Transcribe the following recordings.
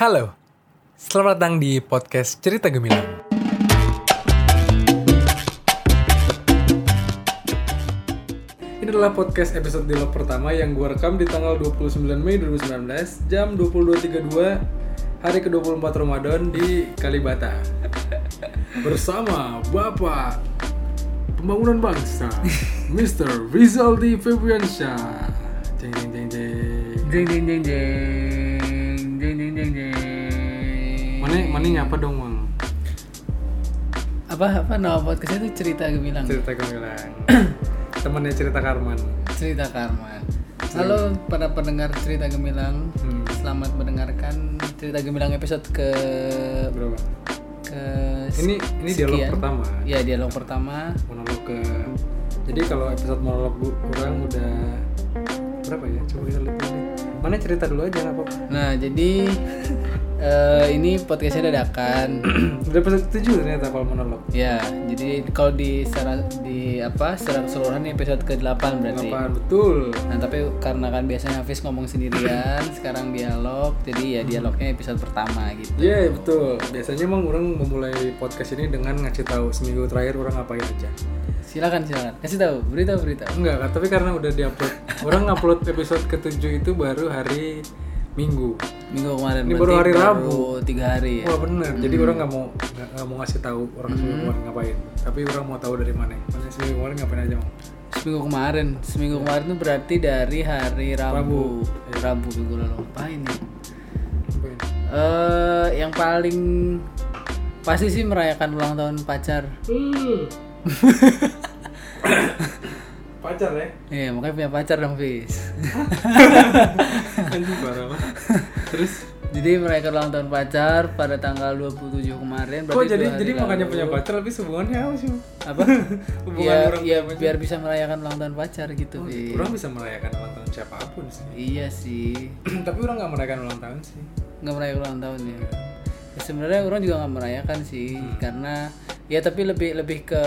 Halo, selamat datang di podcast Cerita Gemilang. Ini adalah podcast episode dialog pertama yang gue rekam di tanggal 29 Mei 2019 jam 22.32 hari ke-24 Ramadan di Kalibata. Bersama Bapak Pembangunan Bangsa, Mr. Rizaldi Febriansyah. Jeng jeng jeng jeng. Jeng jeng jeng jeng Mana mana nyapa dong, Mang? Apa apa nama podcastnya itu cerita gemilang. Cerita Gemilang. Temennya cerita Karman. Cerita Karman. Halo para pendengar cerita gemilang. Hmm. Selamat mendengarkan cerita gemilang episode ke Berapa? ke Ini ini dialog sekian. pertama. Ya dialog pertama. Monolog ke Jadi kalau episode monolog bu- kurang udah berapa ya? Coba kita lihat dulu. Mana cerita dulu aja apa-apa. Nah jadi eh, ini podcastnya dadakan. udah episode 7 ternyata kalau monolog. ya jadi kalau di secara di apa secara keseluruhan ini episode ke 8 berarti. Apaan betul? Nah tapi karena kan biasanya Hafiz ngomong sendirian, sekarang dialog, jadi ya dialognya episode pertama gitu. Iya betul. Biasanya emang orang memulai podcast ini dengan ngasih tahu seminggu terakhir orang ngapain aja. Silakan silakan, kasih tahu, beritahu beritahu. Enggak, tapi karena udah diupload. orang ngupload episode ke-7 itu baru hari Minggu. Minggu kemarin Ini baru hari baru Rabu. tiga hari ya. Wah bener, jadi orang nggak mau nggak mau ngasih tahu orang seminggu kemarin ngapain, tapi orang mau tahu dari mana. Mana seminggu kemarin ngapain aja mau? Seminggu kemarin, seminggu kemarin itu berarti dari hari Rabu, Rabu, Rabu, minggu lalu ngapain? Ngapain? Eh, yang paling pasti sih merayakan ulang tahun pacar. Pacar ya? Iya, makanya punya pacar dong, Fis. Anjing parah lah. Terus? Jadi merayakan ulang tahun pacar pada tanggal 27 kemarin. Berarti jadi jadi makanya lalu. punya pacar tapi hubungannya apa sih? apa Hubungan ya, orang ya pacar. biar bisa merayakan ulang tahun pacar gitu Fi. Orang bisa merayakan ulang tahun siapa pun sih. iya sih tapi orang nggak merayakan ulang tahun sih. nggak merayakan ulang tahun ya Ya, sebenarnya orang juga nggak merayakan sih Hmm. karena ya tapi lebih lebih ke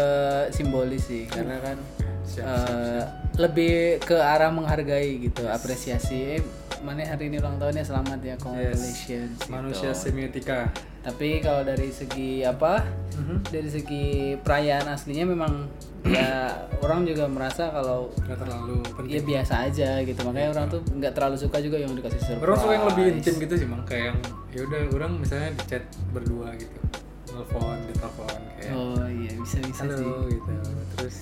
simbolis sih karena kan Siap, eh, lebih ke arah menghargai gitu apresiasi. Eh mana hari ini ulang tahunnya? Selamat ya congratulations gitu. Manusia semiotika. tapi kalau dari segi apa? Mhm. dari segi perayaan aslinya memang ya orang juga merasa kalau Nggak terlalu penting. ya biasa aja gitu. Makanya orang tuh nggak terlalu suka juga yang dikasih surprise. Orang suka yang lebih intim gitu sih, mang. Kayak yang ya udah orang misalnya di chat berdua gitu, telepon, di telepon kayak oh iya bisa bisa sih. halo gitu, terus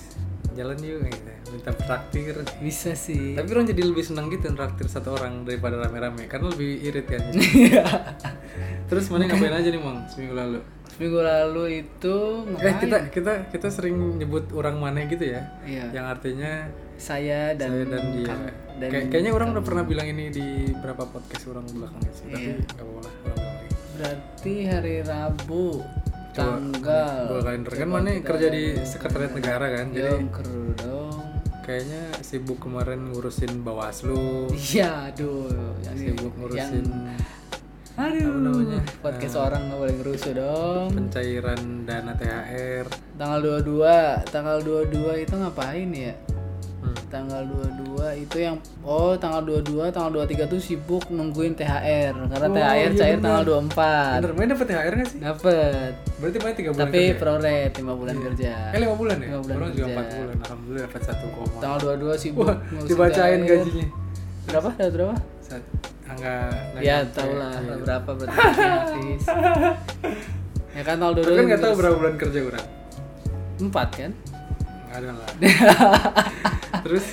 jalan yuk gitu, minta traktir. bisa sih Tapi orang jadi lebih senang gitu traktir satu orang daripada rame-rame karena lebih irit kan. Iya. terus mana ngapain aja nih mang seminggu lalu? seminggu lalu itu Eh ngapain? kita kita kita sering nyebut orang mana gitu ya, iya yang artinya saya dan saya dan dia. Kang- dan Kayak- kayaknya orang udah pernah bilang ini di berapa podcast orang belakangnya sih, tapi Iya. nggak apa-apa lah orang bilang lagi. berarti hari Rabu tanggal. Gue kalender. Kan mana kerja di sekretariat negara kan, jadi Dong, kayaknya sibuk kemarin ngurusin bawaslu, iya aduh. Yang sibuk ngurusin aduh namanya, podcast orang nggak boleh ngerusuh dong. pencairan dana THR. tanggal 22 tanggal 22 itu ngapain ya Hmm. tanggal 22 itu yang oh tanggal 22 tanggal 23 tuh sibuk nungguin THR karena Oh, THR iya cair bener. tanggal 24 Bener, main dapat THR nggak sih? dapet Berarti main tiga bulan tapi kerja? prorate 5 bulan kerja Eh lima bulan ya? Lima bulan Orang juga kerja. empat bulan, alhamdulillah dapat satu koma. tanggal 22 sibuk Wah, dibacain THR. gajinya. berapa dapat berapa Satu, angka ya tau lah Iya. berapa berarti ya kan tanggal 22 Tapi kan nggak tahu berapa bulan kerja orang. 4 kan ada lah. Terus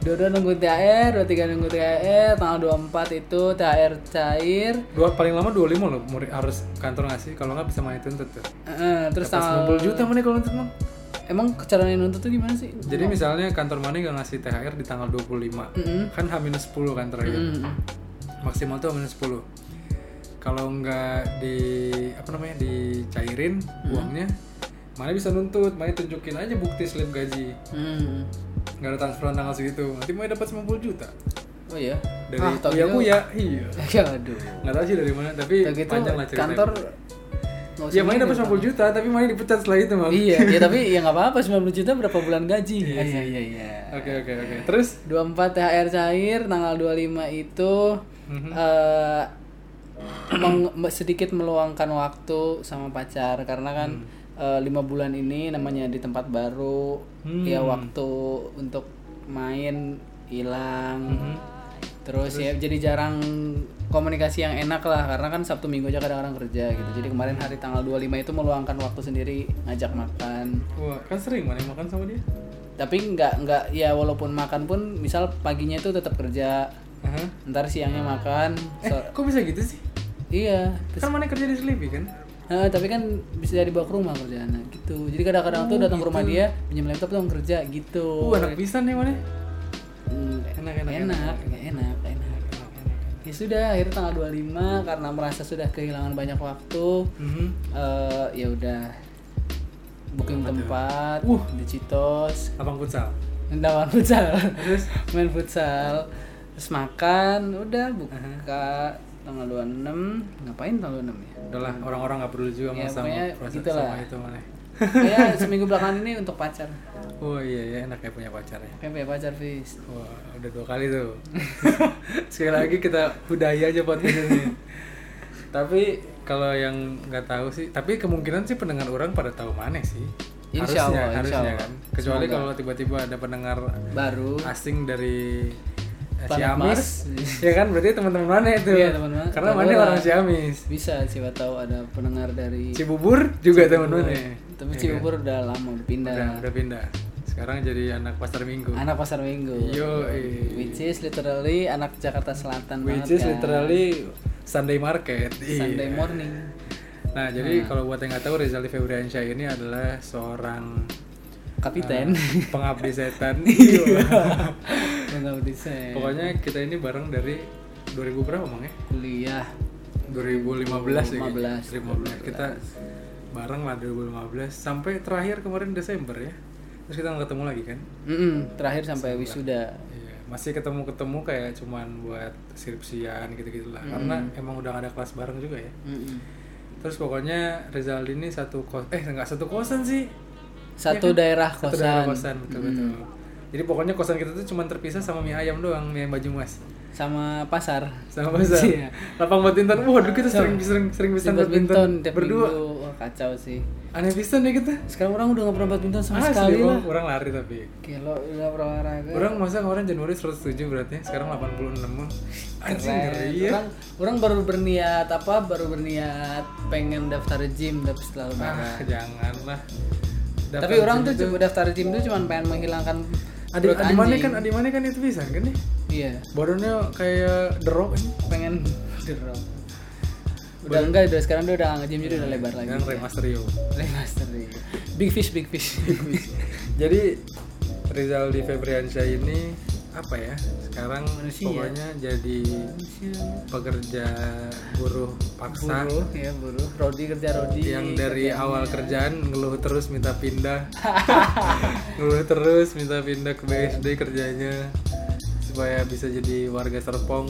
Dua-dua nunggu THR, dua tiga nunggu THR, tanggal 24 itu THR cair. dua paling lama 25 loh murid harus kantor ngasih kalau nggak bisa main tuntut tuh. Eh, terus tanggal 90 juta mana kalau nuntut mang? Emang caranya nuntut tuh gimana sih? Jadi misalnya kantor mana nggak ngasih THR di tanggal 25 Mm-mm. kan H-10 kantor ya. Mm-mm. Maksimal tuh H-10 Kalau nggak di apa namanya dicairin uangnya mana bisa nuntut, mana tunjukin aja bukti slip gaji Mm. nggak ada transferan tanggal segitu nanti mau dapat 90 juta Oh iya. dari Ah, tau ya gitu. ya iya Ya aduh. nggak tahu sih dari mana tapi gitu panjang lah ceritanya kantor nggak usah ya main dapat 90 juta tapi main dipecat setelah itu mal Iya, ya tapi ya nggak apa-apa 90 juta berapa bulan gaji? Iya iya iya iya. oke oke oke terus 24 THR cair, tanggal 25 itu Mhm. eh meng- sedikit meluangkan waktu sama pacar karena kan eh, lima bulan ini namanya di tempat baru Hmm. ya waktu untuk main hilang Hmm. terus, ya jadi jarang komunikasi yang enak lah karena kan Sabtu Minggu aja kadang-kadang kerja gitu jadi kemarin hari tanggal 25 itu meluangkan waktu sendiri ngajak makan Wah, kan sering mana makan sama dia? tapi nggak nggak ya walaupun makan pun misal paginya itu tetap kerja Aha. ntar siangnya makan Eh, so- kok bisa gitu sih? iya terus Kan mana kerja di Sleepy kan? Nah, tapi kan bisa dibawa ke rumah kerjaannya gitu. Jadi kadang-kadang tuh datang ke rumah dia, pinjam laptop dong kerja gitu. Uh, anak pisan nih mana? Hmm, Enak, enak, enak, enak, enak, enak. Ya sudah, akhirnya tanggal 25 karena merasa sudah kehilangan banyak waktu, Mhm. eh ya udah booking tempat Uh. di Citos, Lapang futsal. ndawan futsal, terus main futsal, terus makan, udah buka tanggal 26, ngapain tanggal 26 ya? Udahlah, orang-orang nggak peduli juga Ya, sama pokoknya proses gitu sama itu mana. Kayak seminggu belakangan ini untuk pacar. Oh iya ya enak ya punya pacar ya. Kayak punya pacar, Fis. Wah, udah dua kali tuh. Sekali lagi kita budaya aja buat ini. tapi kalau yang nggak tahu sih, tapi kemungkinan sih pendengar orang pada tahu mana sih. Insya harusnya, Allah, insya harusnya Allah. kan. Kecuali Semoga. kalau tiba-tiba ada pendengar Baru. asing dari Ciamis, ya kan berarti teman-teman mana itu? Iya, teman-teman. Karena Teman mana orang. Ciamis. Bisa siapa tahu ada pendengar dari Cibubur juga teman mana? Tapi Cibubur udah lama udah pindah. Udah, udah pindah. Sekarang jadi anak pasar minggu. Anak pasar Minggu. Yo, Which is literally anak Jakarta Selatan which banget is kan. literally Sunday market. Sunday Iya. morning. Nah, jadi kalau buat yang nggak tahu Rizal Febriansyah ini adalah seorang Kapiten. eh, pengabdi setan. Iya. Enggak desain. Pokoknya kita ini bareng dari 2000 berapa Bang ya? kuliah 2015 ya. 2015. 2015. Kita bareng lah 2015 sampai terakhir kemarin Desember ya. Terus kita nggak ketemu lagi kan? Mm-mm, terakhir sampai wisuda. Iya, masih ketemu-ketemu kayak cuman buat skripsian gitu-gitu lah. Karena emang udah ada kelas bareng juga ya. Mm-mm. Terus pokoknya Rizal ini satu kos eh nggak satu kosan sih. Satu Iya kan? daerah Satu kosan. daerah kosan betul betul. Jadi pokoknya kosan kita tuh cuma terpisah sama mie ayam doang, mie ayam baju mas. sama pasar. Sama pasar. Iya. Lapang badminton. Waduh kita sering sering sering bisa badminton berdua. minggu. Wah, kacau sih. Aneh pisan ya kita. Sekarang orang udah gak pernah badminton sama Asli, sekali lah. Orang lari tapi. Gila, udah pernah olahraga. Orang masa kemarin Januari 107 berarti sekarang 86 mah. Anjing ngeri ya. Orang, orang baru berniat apa? Baru berniat pengen daftar gym tapi setelah Ah, lebaran. janganlah. tapi orang tuh cuma daftar gym tuh cuma pengen menghilangkan Adik perut adik mana kan adik mana kan itu bisa kan nih. Iya, Badannya kayak The Rock ini. pengen drop. Udah enggak, udah sekarang dia udah nge-gym jadi udah lebar lagi. Kan remaster yo. Remaster. Big fish, big fish. Jadi Rizal di Febriansyah ini apa ya? Sekarang Manusia. pokoknya jadi pekerja buruh paksa buruh ya buruh. Rodi kerja Rodi. yang dari awal kerjaan ngeluh terus minta pindah. ngeluh terus minta pindah ke BSD kerjanya supaya bisa jadi warga Serpong.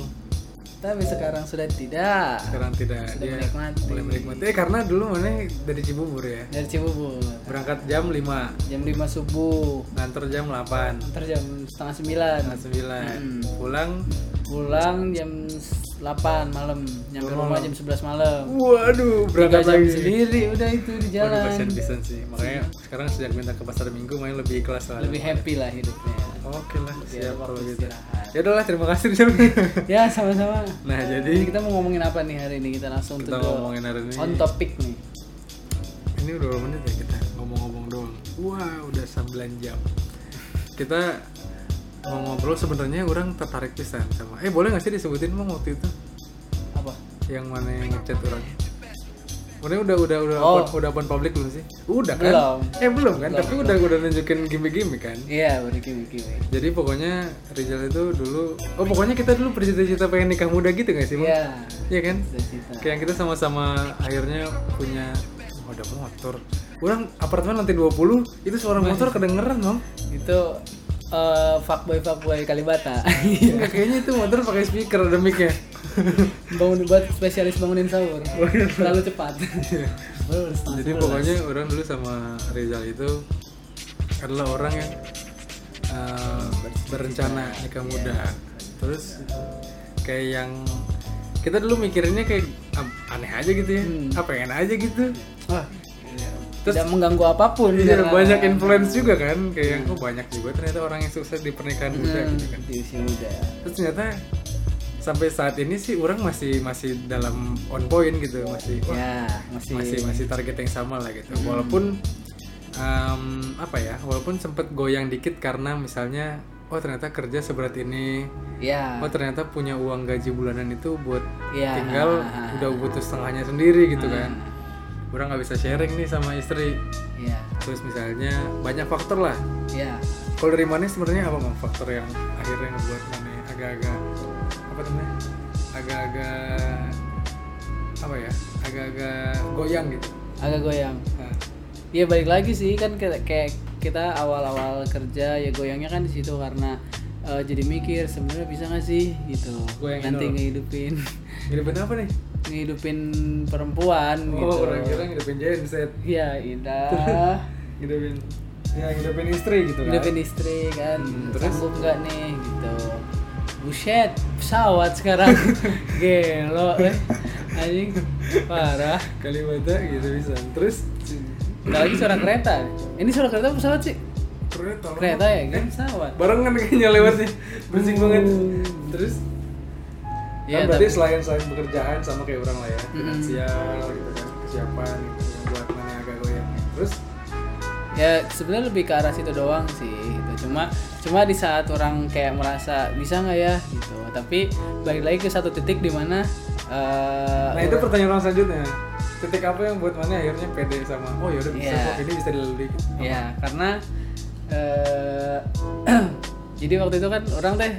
Tapi sekarang sudah tidak. Sekarang tidak Sudah dia menikmati. mulai menikmati. Eh, karena dulu mana dari Cibubur ya. Dari Cibubur. Berangkat jam 5, Jam 5 subuh. ngantor jam 8. Ntar jam setengah sembilan. Setengah sembilan Mm. pulang Pulang jam 8 malam. Nyampe rumah jam 11 malam. waduh berangkat jam lagi sendiri udah itu di Waduh, jalan. kasihan pisan sih makanya sekarang sejak minta ke pasar minggu main lebih ikhlas lah Lebih happy lah hidupnya. oke lah siap waktu kalau gitu ya udahlah terima kasih. Ya sama-sama. nah Jadi kita mau ngomongin apa nih hari ini? Kita langsung kita ngomongin hari ini on topic nih. ini udah berapa menit ya kita ngomong-ngomong doang wah udah 9 jam kita mau ngobrol sebenarnya orang tertarik pisan sama eh boleh nggak sih disebutin bang waktu itu Apa? yang mana yang ngechat orang Udah udah udah udah Oh. open, udah open public belum sih? Udah kan? Belum. Eh belum kan? Tapi udah udah nunjukin gimmick-gimmick kan? Iya, baru kimi-kimi. Jadi pokoknya Rizal itu dulu Oh pokoknya kita dulu bercita-cita pengen nikah muda gitu gak sih Bang? Iya. Iya kan? Cita-cita. Kayak kita sama-sama akhirnya punya oh, ada motor Orang apartemen lantai 20 itu suara motor kedengeran Bang Itu eh fuckboy fuckboy Kalibata. Enggak kayaknya itu motor pakai speaker ada mic-nya Bangun buat spesialis bangunin sahur. Terlalu cepat. Jadi pokoknya orang dulu sama Rizal itu adalah orang yang uh, berencana nikah muda. Terus kayak yang kita dulu mikirinnya kayak ah, aneh aja gitu ya Hmm. apa pengen aja gitu Wah, Terus- tidak mengganggu apa pun. Iya, karena- banyak influence juga kan kayak yang oh banyak juga ternyata orang yang sukses di pernikahan muda Hmm, gitu kan di usia muda. terus ternyata sampai saat ini sih orang masih masih dalam on point gitu masih wah, Ya, masih. masih masih target yang sama lah gitu walaupun em, apa ya walaupun sempet goyang dikit karena misalnya oh ternyata kerja seberat ini Ya. oh ternyata punya uang gaji bulanan itu buat Ya. tinggal ah, ah, udah butuh setengahnya sendiri gitu ah. kan orang nggak bisa sharing nih sama istri. Ya. terus misalnya banyak faktor lah. Ya. kalau dari mana sebenarnya apa bang faktor yang akhirnya ngebuat mana agak-agak apa namanya? Agak-agak apa ya? Agak-agak goyang gitu. Agak goyang. nah, Ya balik lagi sih. Kan kayak kita awal-awal kerja ya goyangnya kan di situ karena eh, jadi mikir sebenarnya bisa nggak sih gitu Goyangin nanti dulu. ngehidupin ngidupin apa nih ngehidupin perempuan gitu. oh orang kira ngidupin genset Ya indah. ngidupin ya ngidupin istri gitu kan Hidupin istri kan Hmm, terus? sanggup nggak nih gitu. Buset, pesawat sekarang. Gelo eh. Anjing parah. kalimatnya gitu bisa terus Nggak lagi suara kereta. Ini suara kereta pesawat sih? Lah. Kereta ya, kan pesawat. barengan kayaknya lewatnya berisik banget terus Ya, kan berarti tapi- selain selain pekerjaan sama kayak orang lah ya finansial gitu kan kesiapan gitu yang buat mana agak goyang. Terus? Ya sebenarnya lebih ke arah situ doang sih gitu. Cuma cuma di saat orang kayak merasa bisa nggak ya? gitu. Tapi balik lagi ke satu titik di mana eh, nah itu pertanyaan orang selanjutnya. Titik apa yang buat mana akhirnya pede sama oh yaudah bisa Iya. kok ini bisa dilalui. Ya karena eh jadi waktu itu kan orang teh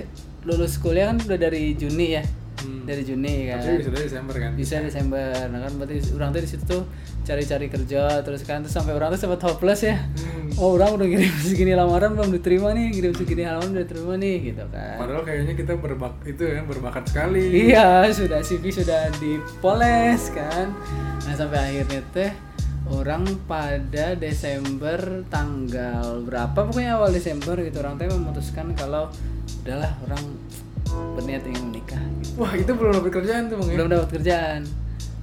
lulus kuliah kan udah dari Juni ya? Hmm. dari Juni kan. Tapi bisa dari Desember kan? Bisa Desember. Nah kan berarti orang tuh di situ tuh cari-cari kerja terus kan terus sampai orang tuh sempat hopeless ya. Hmm. oh orang udah ngirim segini lamaran belum diterima nih ngirim segini halaman udah diterima nih gitu kan. Padahal kayaknya kita berbak itu ya berbakat sekali. Iya sudah CV sudah dipoles kan. Nah sampai akhirnya teh orang pada Desember tanggal berapa? Pokoknya awal Desember gitu. Orang teh memutuskan kalau udahlah orang berniat ingin menikah. Gitu. wah itu belum dapat kerjaan tuh bang ya? Belum dapat kerjaan.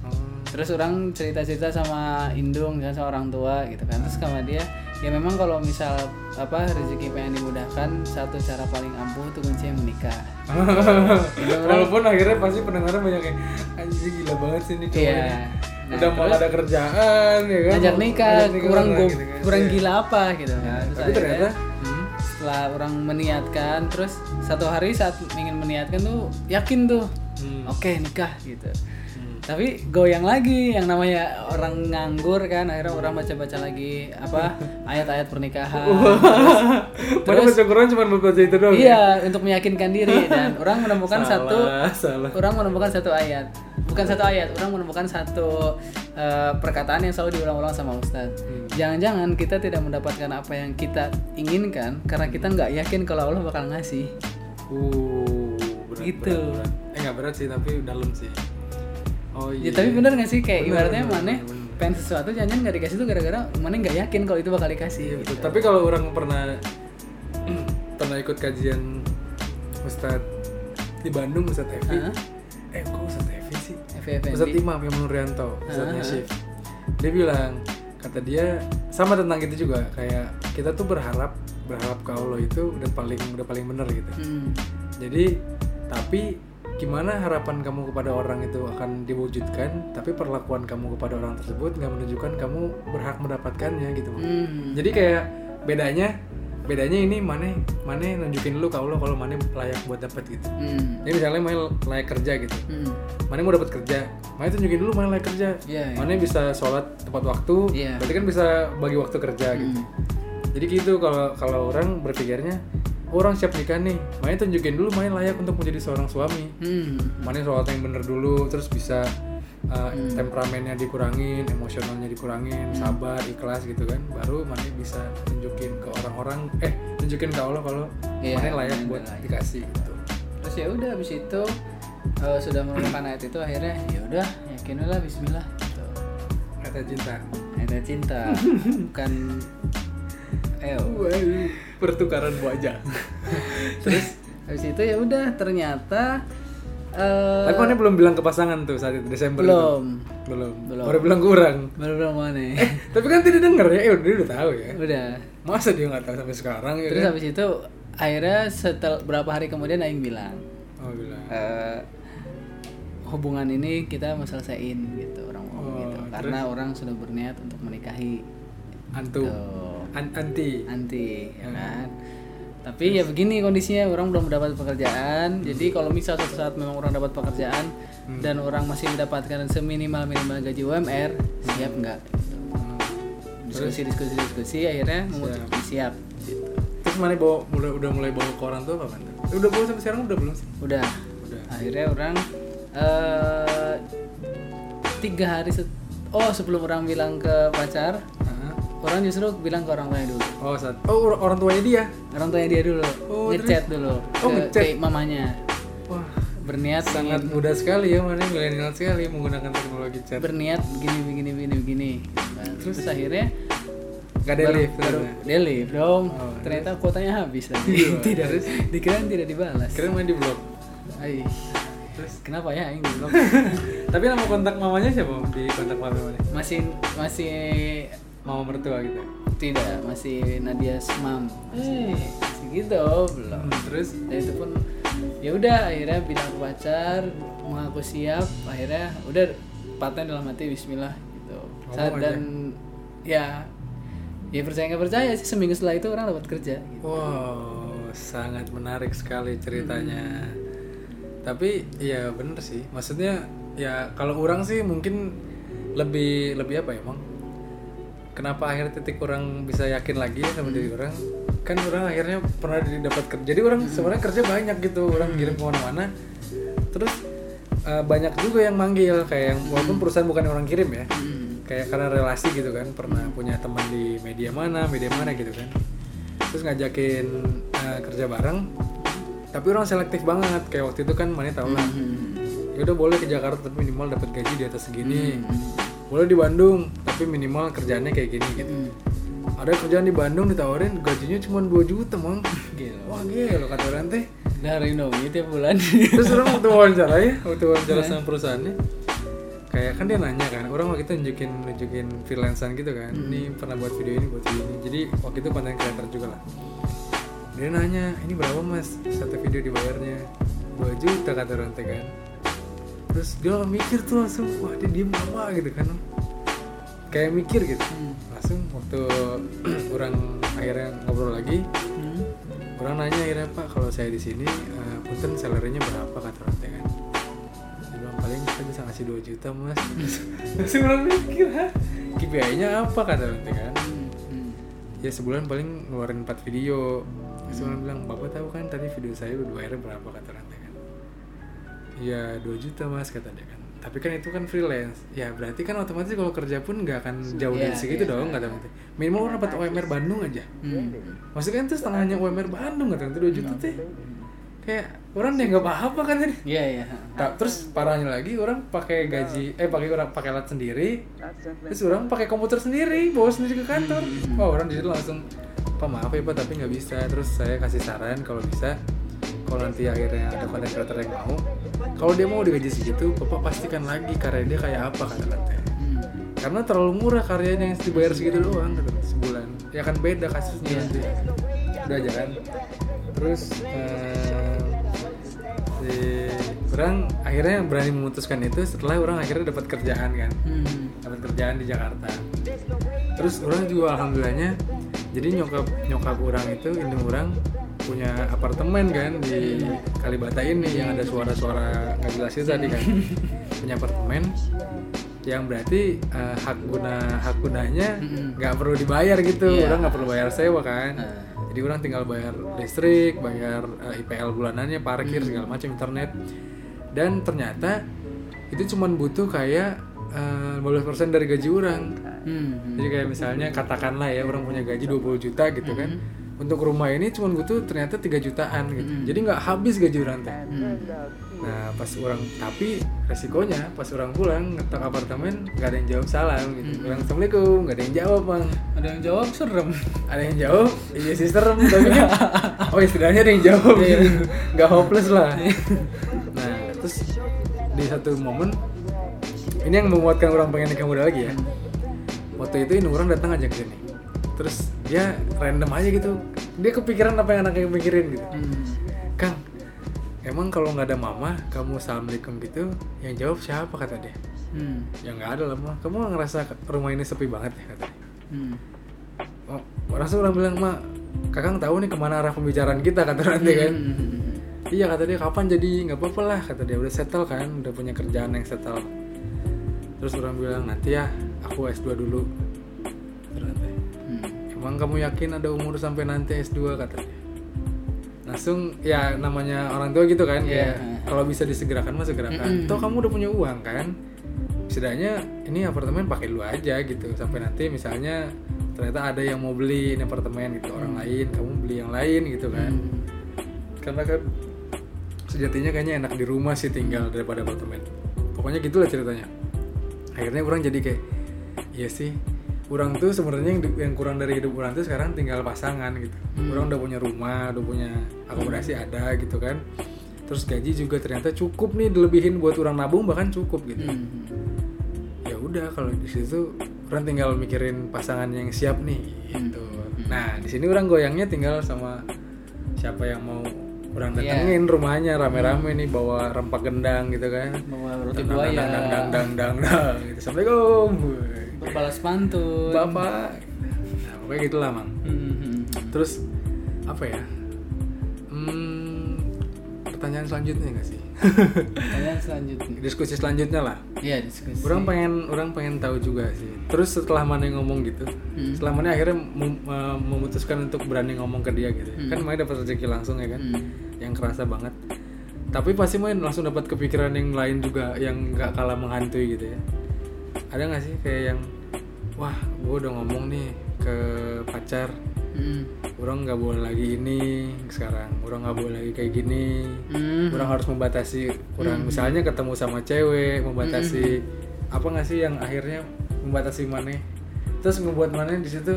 Hmm. terus orang cerita-cerita sama indung kan sama orang tua gitu kan. Terus sama dia ya memang kalau misal apa rezeki pengen dimudahkan satu cara paling ampuh itu kuncinya menikah. Walaupun akhirnya pasti pendengarnya banyak yang anjing gila banget sih ini Iya. Nah, udah mau terus? ada kerjaan ya kan? Ngajak nikah nikah kurang go- gitu kan. kurang gila apa gitu. Kan Terus tapi akhirnya, ternyata hmm, setelah orang meniatkan terus satu hari saat ingin meniatkan tuh yakin tuh hmm, oke nikah gitu. Hmm. tapi goyang lagi yang namanya orang nganggur kan akhirnya orang baca-baca lagi apa ayat-ayat pernikahan. Baca Quran cuma baca itu doang ya? iya untuk meyakinkan diri dan orang menemukan satu salah salah. orang menemukan satu ayat bukan satu ayat orang menemukan satu eh, perkataan yang selalu diulang-ulang sama Ustadz Hmm. jangan-jangan kita tidak mendapatkan apa yang kita inginkan karena kita nggak yakin kalau Allah bakal ngasih uh berat, Gitu. berat, berat. eh nggak berat sih tapi dalam sih oh ya iya tapi bener nggak sih kayak Bener, ibaratnya mana pengen sesuatu jangan nggak dikasih tuh gara-gara mana nggak yakin kalau itu bakal dikasih Iya, gitu. Tapi kalau orang pernah pernah ikut kajian Ustadz di Bandung Ustadz Evi. Ustadz Evi FFND. Ustadz Imam yang Nuryanto, Ustadznya Hah? Syif. Dia bilang kata dia sama tentang itu juga kayak kita tuh berharap berharap ke Allah itu udah paling udah paling bener gitu. Hmm. Jadi tapi gimana harapan kamu kepada orang itu akan diwujudkan tapi perlakuan kamu kepada orang tersebut nggak menunjukkan kamu berhak mendapatkannya gitu Hmm. jadi kayak bedanya bedanya ini mana mana nunjukin dulu ke Allah kalau mana layak buat dapat gitu Hmm. jadi misalnya mana layak kerja gitu Hmm. mana mau dapat kerja mana tunjukin dulu mana layak kerja Iya, iya. mana bisa sholat tepat waktu Iya. berarti kan bisa bagi waktu kerja gitu Hmm. jadi gitu kalau kalau orang berpikirnya "Oh, orang siap nikah nih mana tunjukin dulu mana layak untuk menjadi seorang suami Hmm. mana sholat yang bener dulu terus bisa uh, Hmm. temperamennya dikurangin emosionalnya dikurangin sabar ikhlas gitu kan. Baru mana bisa tunjukin ke orang-orang eh tunjukin ke Allah kalau Iya, mana layak buat layak. dikasih gitu. Terus ya udah habis itu eh, sudah menemukan ayat itu akhirnya ya udah yakinlah Bismillah gitu. kata cinta. Ayat cinta. Bukan eh pertukaran wajah. Terus habis itu ya udah ternyata eh, Tapi mana belum bilang ke pasangan tuh saat itu Desember itu? belum Belum. Belum. Baru bilang kurang. baru belum mana Tapi kan tidak denger ya, eh, dia udah tahu ya. udah Masa dia nggak tahu sampai sekarang ya? terus kan? habis itu akhirnya setelah berapa hari kemudian Aing bilang Oh bilang. eh, hubungan ini kita mau selesaiin gitu orang ngomong Oh, gitu karena orang sudah berniat untuk menikahi Antu. An- anti. nanti ya kan tapi ya begini kondisinya orang belum mendapat pekerjaan jadi kalau misal suatu saat memang orang dapat pekerjaan dan orang masih mendapatkan seminimal minimal gaji UMR siap nggak. Hmm. diskusi diskusi diskusi akhirnya memutuskan siap gitu. Terus mana bawa mulai udah mulai bawa ke orang tuh apa kan? Udah bawa sampai sekarang udah belum sih? udah Udah. akhirnya orang eh tiga hari set oh sebelum orang bilang ke pacar. Orang justru bilang ke orang tuanya dulu Oh saat. Oh or- orang tuanya dia. orang tuanya dia dulu Oh, ngechat dulu Oh, ke, ngechat. ke mamanya Wah. berniat Sangat ingin- mudah sekali ya, mana milenial sekali menggunakan teknologi chat. berniat begini begini begini begini terus, akhirnya Gak ada baru, lift baru ternyata. dia live dong Oh, ternyata kuotanya habis lagi Iya, tidak terus? dikira tidak dibalas Kira main di blog. Ai. Terus kenapa ya ini belum tapi nama kontak mamanya siapa di kontak mamanya? masih masih Mama mertua gitu. tidak masih Nadia Smam masih, masih gitu belum. Hmm, terus dan itu pun ya udah akhirnya bilang ke pacar mengaku siap. Akhirnya udah paten dalam hati Bismillah gitu. Saat- Ngomong dan ya ya percaya nggak percaya sih seminggu setelah itu orang dapat kerja gitu. Wow, sangat menarik sekali ceritanya. Tapi ya bener sih, maksudnya ya kalau orang sih mungkin lebih lebih apa ya? Kenapa akhirnya titik orang bisa yakin lagi sama diri orang? Kan orang akhirnya pernah didapat kerja. Jadi orang sebenarnya kerja banyak gitu, orang kirim ke mana-mana. Terus eh, banyak juga yang manggil kayak yang walaupun perusahaan bukan yang orang kirim ya, kayak karena relasi gitu kan, pernah punya teman di media mana, media mana gitu kan. Terus ngajakin eh, kerja bareng tapi orang selektif banget. Kayak waktu itu kan mana tau lah ya udah boleh ke Jakarta tapi minimal dapat gaji di atas segini boleh di Bandung tapi minimal kerjaannya kayak gini gitu. Ada kerjaan di Bandung ditawarin gajinya cuma 2 juta mang. Gila. wah gila kata orang teh. Dari Nomi tiap bulan. Terus orang waktu wawancara ya waktu wawancara sama perusahaannya kayak kan dia nanya kan orang waktu itu nunjukin nunjukin freelancean gitu kan. Ini pernah buat video ini buat video ini. Jadi waktu itu konten creator juga lah. Dia nanya ini berapa mas? Satu video dibayarnya. 2 juta kata orang teh kan terus dia mikir tuh langsung wah dia diem lama gitu kan. Kayak mikir gitu. Langsung waktu orang akhirnya ngobrol lagi Hmm. orang nanya akhirnya pak kalau saya di sini eh, punten salarynya berapa? kata orang kan. Dia bilang paling kita bisa ngasih 2 juta mas. Langsung orang mikir ha KPI nya apa? kata orang kan. Hmm. ya sebulan paling ngeluarin 4 video. Terus orang bilang bapak tahu kan tadi video saya udah bayarnya berapa? kata orang ya 2 juta mas kata dia kan. Tapi kan itu kan freelance. Ya berarti kan otomatis kalau kerja pun nggak akan jauh dari Iya, segitu iya. dong kata orang teh minimal orang dapat UMR Bandung aja. Hmm. maksudnya kan itu setengahnya UMR Bandung kata teh 2 juta teh. Kayak orang deh nggak apa-apa kan tadi. Iya iya. Terus parahnya lagi orang pakai gaji eh pakai orang pakai alat sendiri. Terus orang pakai komputer sendiri bawa sendiri ke kantor. Wah orang di situ langsung pak maaf ya pak tapi nggak bisa. Terus saya kasih saran kalau bisa kalau nanti akhirnya ada content creator yang mau kalau dia mau digaji segitu bapak pastikan lagi karya dia kayak apa kata nanti Hmm. karena terlalu murah karyanya yang dibayar segitu doang kata sebulan. Ya kan beda kasusnya nanti. Udah aja kan? Terus eh, si orang akhirnya berani memutuskan itu setelah orang akhirnya dapat kerjaan kan? Hmm. dapat kerjaan di Jakarta. Terus orang juga alhamdulillahnya jadi nyokap nyokap orang itu indung orang punya apartemen kan di Kalibata ini yang ada suara-suara nggak jelas itu tadi kan. Punya apartemen yang berarti eh, hak guna hak gunanya nggak perlu dibayar gitu. Iya. orang nggak perlu bayar sewa kan. Ah. jadi orang tinggal bayar listrik bayar eh, IPL bulanannya parkir segala macam internet. Dan ternyata itu cuman butuh kayak eh, 15% dari gaji orang. Hmm. jadi kayak misalnya katakanlah ya orang punya gaji 20 juta gitu kan untuk rumah ini cuma butuh ternyata 3 jutaan gitu. Jadi nggak habis gaji orang teh nah pas orang tapi resikonya pas orang pulang ngetok apartemen nggak ada yang jawab salam gitu. Bilang assalamualaikum nggak ada yang jawab bang. Ada yang jawab serem. ada yang jawab? Iya sih serem tapi kan. Oh istilahnya ada yang jawab gitu. Nggak hopeless lah. Nah terus di satu momen ini yang membuatkan orang pengen nikah muda lagi ya. Waktu itu ini orang datang aja ke sini. Terus dia random aja gitu dia kepikiran apa yang anaknya pikirin gitu Hmm. Kang emang kalau nggak ada mama kamu assalamualaikum gitu yang jawab siapa kata dia Hmm. ya nggak ada lah mah kamu ngerasa rumah ini sepi banget ya kata dia Hmm. oh, langsung orang bilang mak kakang tahu nih ke mana arah pembicaraan kita kata nanti kan Hmm. iya kata dia kapan jadi nggak apa-apa lah kata dia udah settle kan udah punya kerjaan yang settle terus orang bilang nanti ya aku S2 dulu. Emang kamu yakin ada umur sampai nanti S2 kata dia langsung ya namanya orang tua gitu kan Iya. kayak kalau bisa disegerakan mah segerakan. Mm-mm. toh kamu udah punya uang kan? Setidaknya ini apartemen pakai dulu aja gitu. Sampai nanti misalnya ternyata ada yang mau beli ini apartemen gitu. Orang lain kamu beli yang lain gitu kan. Hmm. karena kan sejatinya kayaknya enak di rumah sih tinggal daripada apartemen. Pokoknya gitulah ceritanya. Akhirnya orang jadi kayak iya sih orang tuh sebenarnya yang, yang kurang dari hidup orang tuh sekarang tinggal pasangan gitu. Orang udah punya rumah udah punya akomodasi ada gitu kan. Terus gaji juga ternyata cukup nih dilebihin buat orang nabung bahkan cukup gitu. Hmm. ya udah kalau di situ orang tinggal mikirin pasangan yang siap nih gitu. Nah di sini orang goyangnya tinggal sama siapa yang mau orang Iya. datengin rumahnya rame-rame nih bawa rempak gendang gitu kan Bawa roti buaya. dang dang dang dang dang dang gitu assalamualaikum Berbalas pantun. bapak nah pokoknya gitulah mang Hmm. terus apa ya hmm, pertanyaan selanjutnya nggak sih Pertanyaan selanjutnya. diskusi selanjutnya lah Iya diskusi. orang pengen orang pengen tahu juga sih terus setelah mana yang ngomong gitu Hmm. setelah mana akhirnya mem- eh, memutuskan untuk berani ngomong ke dia gitu kan mana dapat rezeki langsung ya kan Hmm. yang kerasa banget tapi pasti main langsung dapat kepikiran yang lain juga yang nggak kalah menghantui gitu ya ada nggak sih kayak yang wah gue udah ngomong nih ke pacar Hmm. orang nggak boleh lagi ini sekarang. Orang nggak boleh lagi kayak gini. Hmm. kurang harus membatasi. Kurang misalnya ketemu sama cewek membatasi apa nggak sih yang akhirnya membatasi mana? Terus ngebuat mana di situ?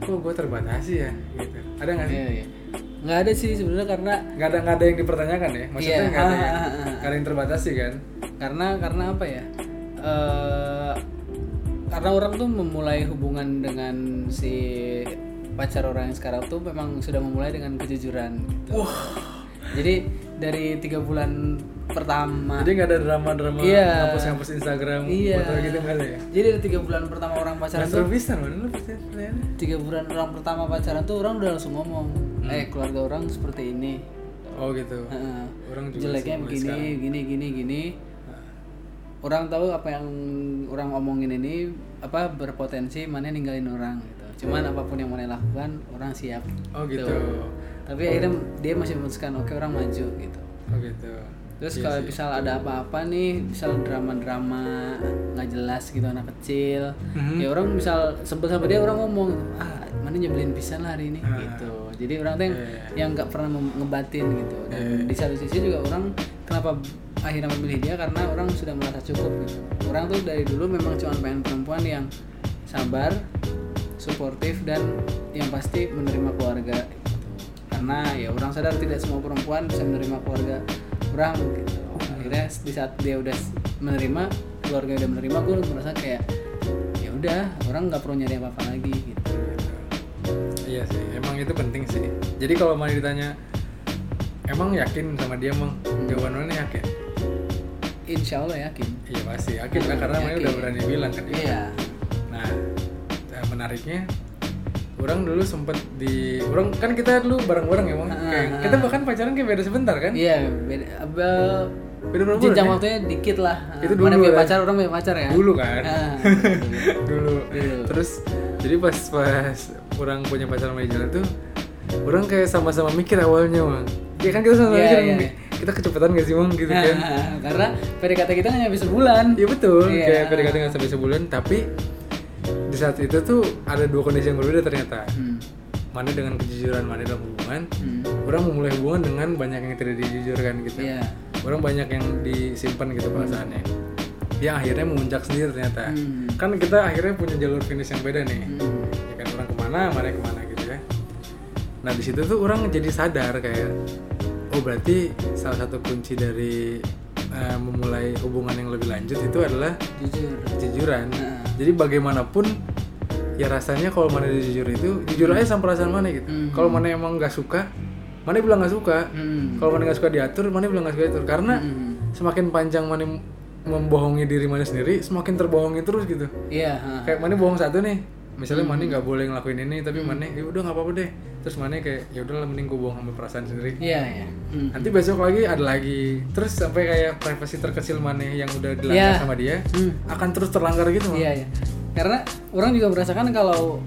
Kok gue terbatasi ya? Gitu. Ada nggak sih? Iya, iya. Nggak ada sih sebenarnya karena nggak ada nggak ada yang dipertanyakan ya? Maksudnya Iya, nggak ada, yang- nggak ada yang terbatasi kan? Karena karena apa ya? Eh karena orang tuh memulai hubungan dengan si pacar orang yang sekarang tuh memang sudah memulai dengan kejujuran. Gitu. Jadi dari tiga bulan pertama jadi nggak ada drama drama Iya. hapus Instagram Iya. gitu nggak ada ya Jadi dari tiga bulan pertama orang pacaran Nggak tuh bisa mana lu tiga bulan orang pertama pacaran tuh orang udah langsung ngomong, Hmm. eh keluarga orang seperti ini, oh gitu Heeh. orang juga jeleknya begini, sekarang. gini, gini, gini. Orang tahu apa yang orang omongin ini apa berpotensi mana ninggalin orang gitu. Cuman apa pun yang mana lakukan orang siap. oh gitu Tapi akhirnya dia masih memutuskan oke orang maju gitu. oh gitu Terus Iya kalau misal ada apa-apa nih, misal drama-drama nggak jelas gitu anak kecil, Mhm. ya orang misal sebel sama dia orang ngomong, ah mana nyebelin pisan lah hari ini Ah. gitu. Jadi orang tuh yang Iya, yang nggak pernah ngebatin gitu. Dan Iya. di satu sisi juga orang kenapa akhirnya memilih dia karena orang sudah merasa cukup gitu. Orang tuh dari dulu memang cuma pengen perempuan yang sabar, suportif dan yang pasti menerima keluarga. Karena ya orang sadar tidak semua perempuan bisa menerima keluarga orang gitu. Akhirnya di saat dia udah menerima keluarga udah menerima gue merasa kayak ya udah orang nggak perlu nyari apa apa lagi gitu. Iya sih, emang itu penting sih. Jadi kalau mau ditanya, emang yakin sama dia emang Hmm. jawaban mana yakin? Insya Allah yakin. Iya pasti yakin lah karena Yakin. udah berani bilang kan. Iya. Nah, menariknya, orang dulu sempet di, orang kan kita dulu bareng-bareng ya, Bang. Ah, Kayak, ah. kita bahkan pacaran kayak beda sebentar kan? Iya, beda. Abel Beda berapa bulan? jenjang ya? waktunya dikit lah. Itu Mana dulu punya kan? pacar, orang punya pacar ya. Dulu kan? Ah, dulu. Dulu. Terus jadi pas pas orang punya pacar sama Ijal tuh, orang kayak sama-sama mikir awalnya, Bang. Ya kan kita sama-sama Iya, mikir, iya. kita kecepatan gak sih, Bang? Gitu kan? Karena PDKT kita nggak nyampe sebulan. Iya betul, Iya. kayak PDKT nggak sampai sebulan, tapi di saat itu tuh ada dua kondisi yang berbeda ternyata. Hmm. Mana dengan kejujuran, mana dalam hubungan. Hmm. Orang memulai hubungan dengan banyak yang tidak dijujurkan gitu. Iya. Orang banyak yang disimpan gitu perasaannya. Yang akhirnya memuncak sendiri ternyata. Hmm. Kan kita akhirnya punya jalur finish yang beda nih. Hmm. Ya kan orang ke mana, mana ke mana gitu ya. Nah di situ tuh orang jadi sadar kayak, oh berarti salah satu kunci dari eh, memulai hubungan yang lebih lanjut itu adalah jujur kejujuran Nah. Jadi bagaimanapun ya rasanya kalau mana jujur itu jujur aja sama perasaan mana gitu Hmm. kalau mana emang nggak suka mana bilang nggak suka Hmm. kalau mana nggak suka diatur mana bilang nggak suka diatur karena Hmm. semakin panjang mana membohongi diri mana sendiri semakin terbohongi terus gitu iya ha. kayak mana bohong satu nih misalnya Hmm. mana nggak boleh ngelakuin ini tapi mana ya udah nggak apa-apa deh terus mana kayak ya udah mending gue bohong sama perasaan sendiri iya iya Hmm. nanti besok lagi ada lagi terus sampai kayak privasi terkecil mana yang udah dilanggar Iya. sama dia Hmm. akan terus terlanggar gitu. Iya, iya. Karena orang juga merasakan kalau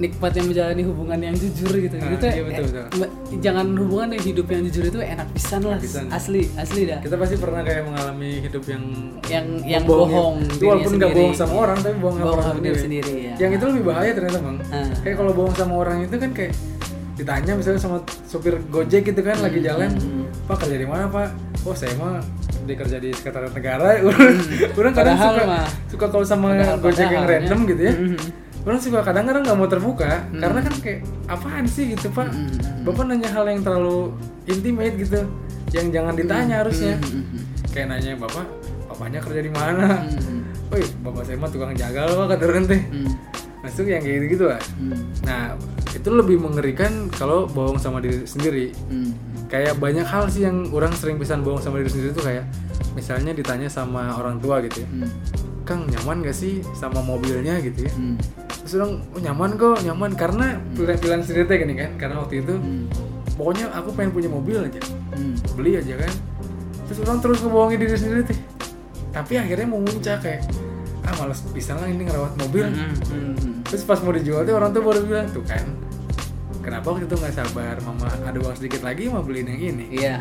nikmatnya menjalani hubungan yang jujur gitu. Nah, gitu iya, betul, betul. ma- jangan hubungan yang hidup yang jujur itu enak pisan lah. Pisan. Asli, asli dah. kita pasti pernah kayak mengalami hidup yang Yang yang bohong itu dirinya walaupun nggak bohong sama orang tapi bohong sama orang sendiri, diri sendiri, ya. yang itu lebih bahaya ternyata bang Ah. kayak kalau bohong sama orang itu kan kayak ditanya misalnya sama supir gojek gitu kan lagi jalan hmm. pak kerja di mana pak oh saya mah dia kerja di sekretariat negara orang kadang Padahal suka mah. suka kalau sama Padahal- gojek yang padahalnya. random gitu ya Mhm. Orang suka kadang-kadang nggak mau terbuka Hmm. karena kan kayak apaan sih gitu pak Mhm. bapak nanya hal yang terlalu intimate gitu yang jangan ditanya harusnya Mhm. kayak nanya bapak bapaknya kerja di mana. Woi, bapak saya mah tukang jagal pak kata orang teh. Mhm. Masuk yang kayak gitu gitu lah. Mhm. Nah, itu lebih mengerikan kalau bohong sama diri sendiri. Mhm. Kayak banyak hal sih yang orang sering pisan bohong sama diri sendiri tuh kayak misalnya ditanya sama orang tua gitu ya. Mhm. Kang nyaman gak sih sama mobilnya gitu ya? Mhm. Terus orang oh, nyaman kok, nyaman karena pilihan-pilihan sendiri teh gini kan. Karena waktu itu Mhm. pokoknya aku pengen punya mobil aja. Mhm. Beli aja kan. Terus orang terus ngebohongin diri sendiri teh. Tapi akhirnya mau muncak kayak ah males bisa lah ini ngerawat mobil. Mhm. Terus pas mau dijual tuh orang tuh baru bilang tuh kan Kenapa waktu itu nggak sabar Mama ada uang sedikit lagi mau beliin yang ini Iya.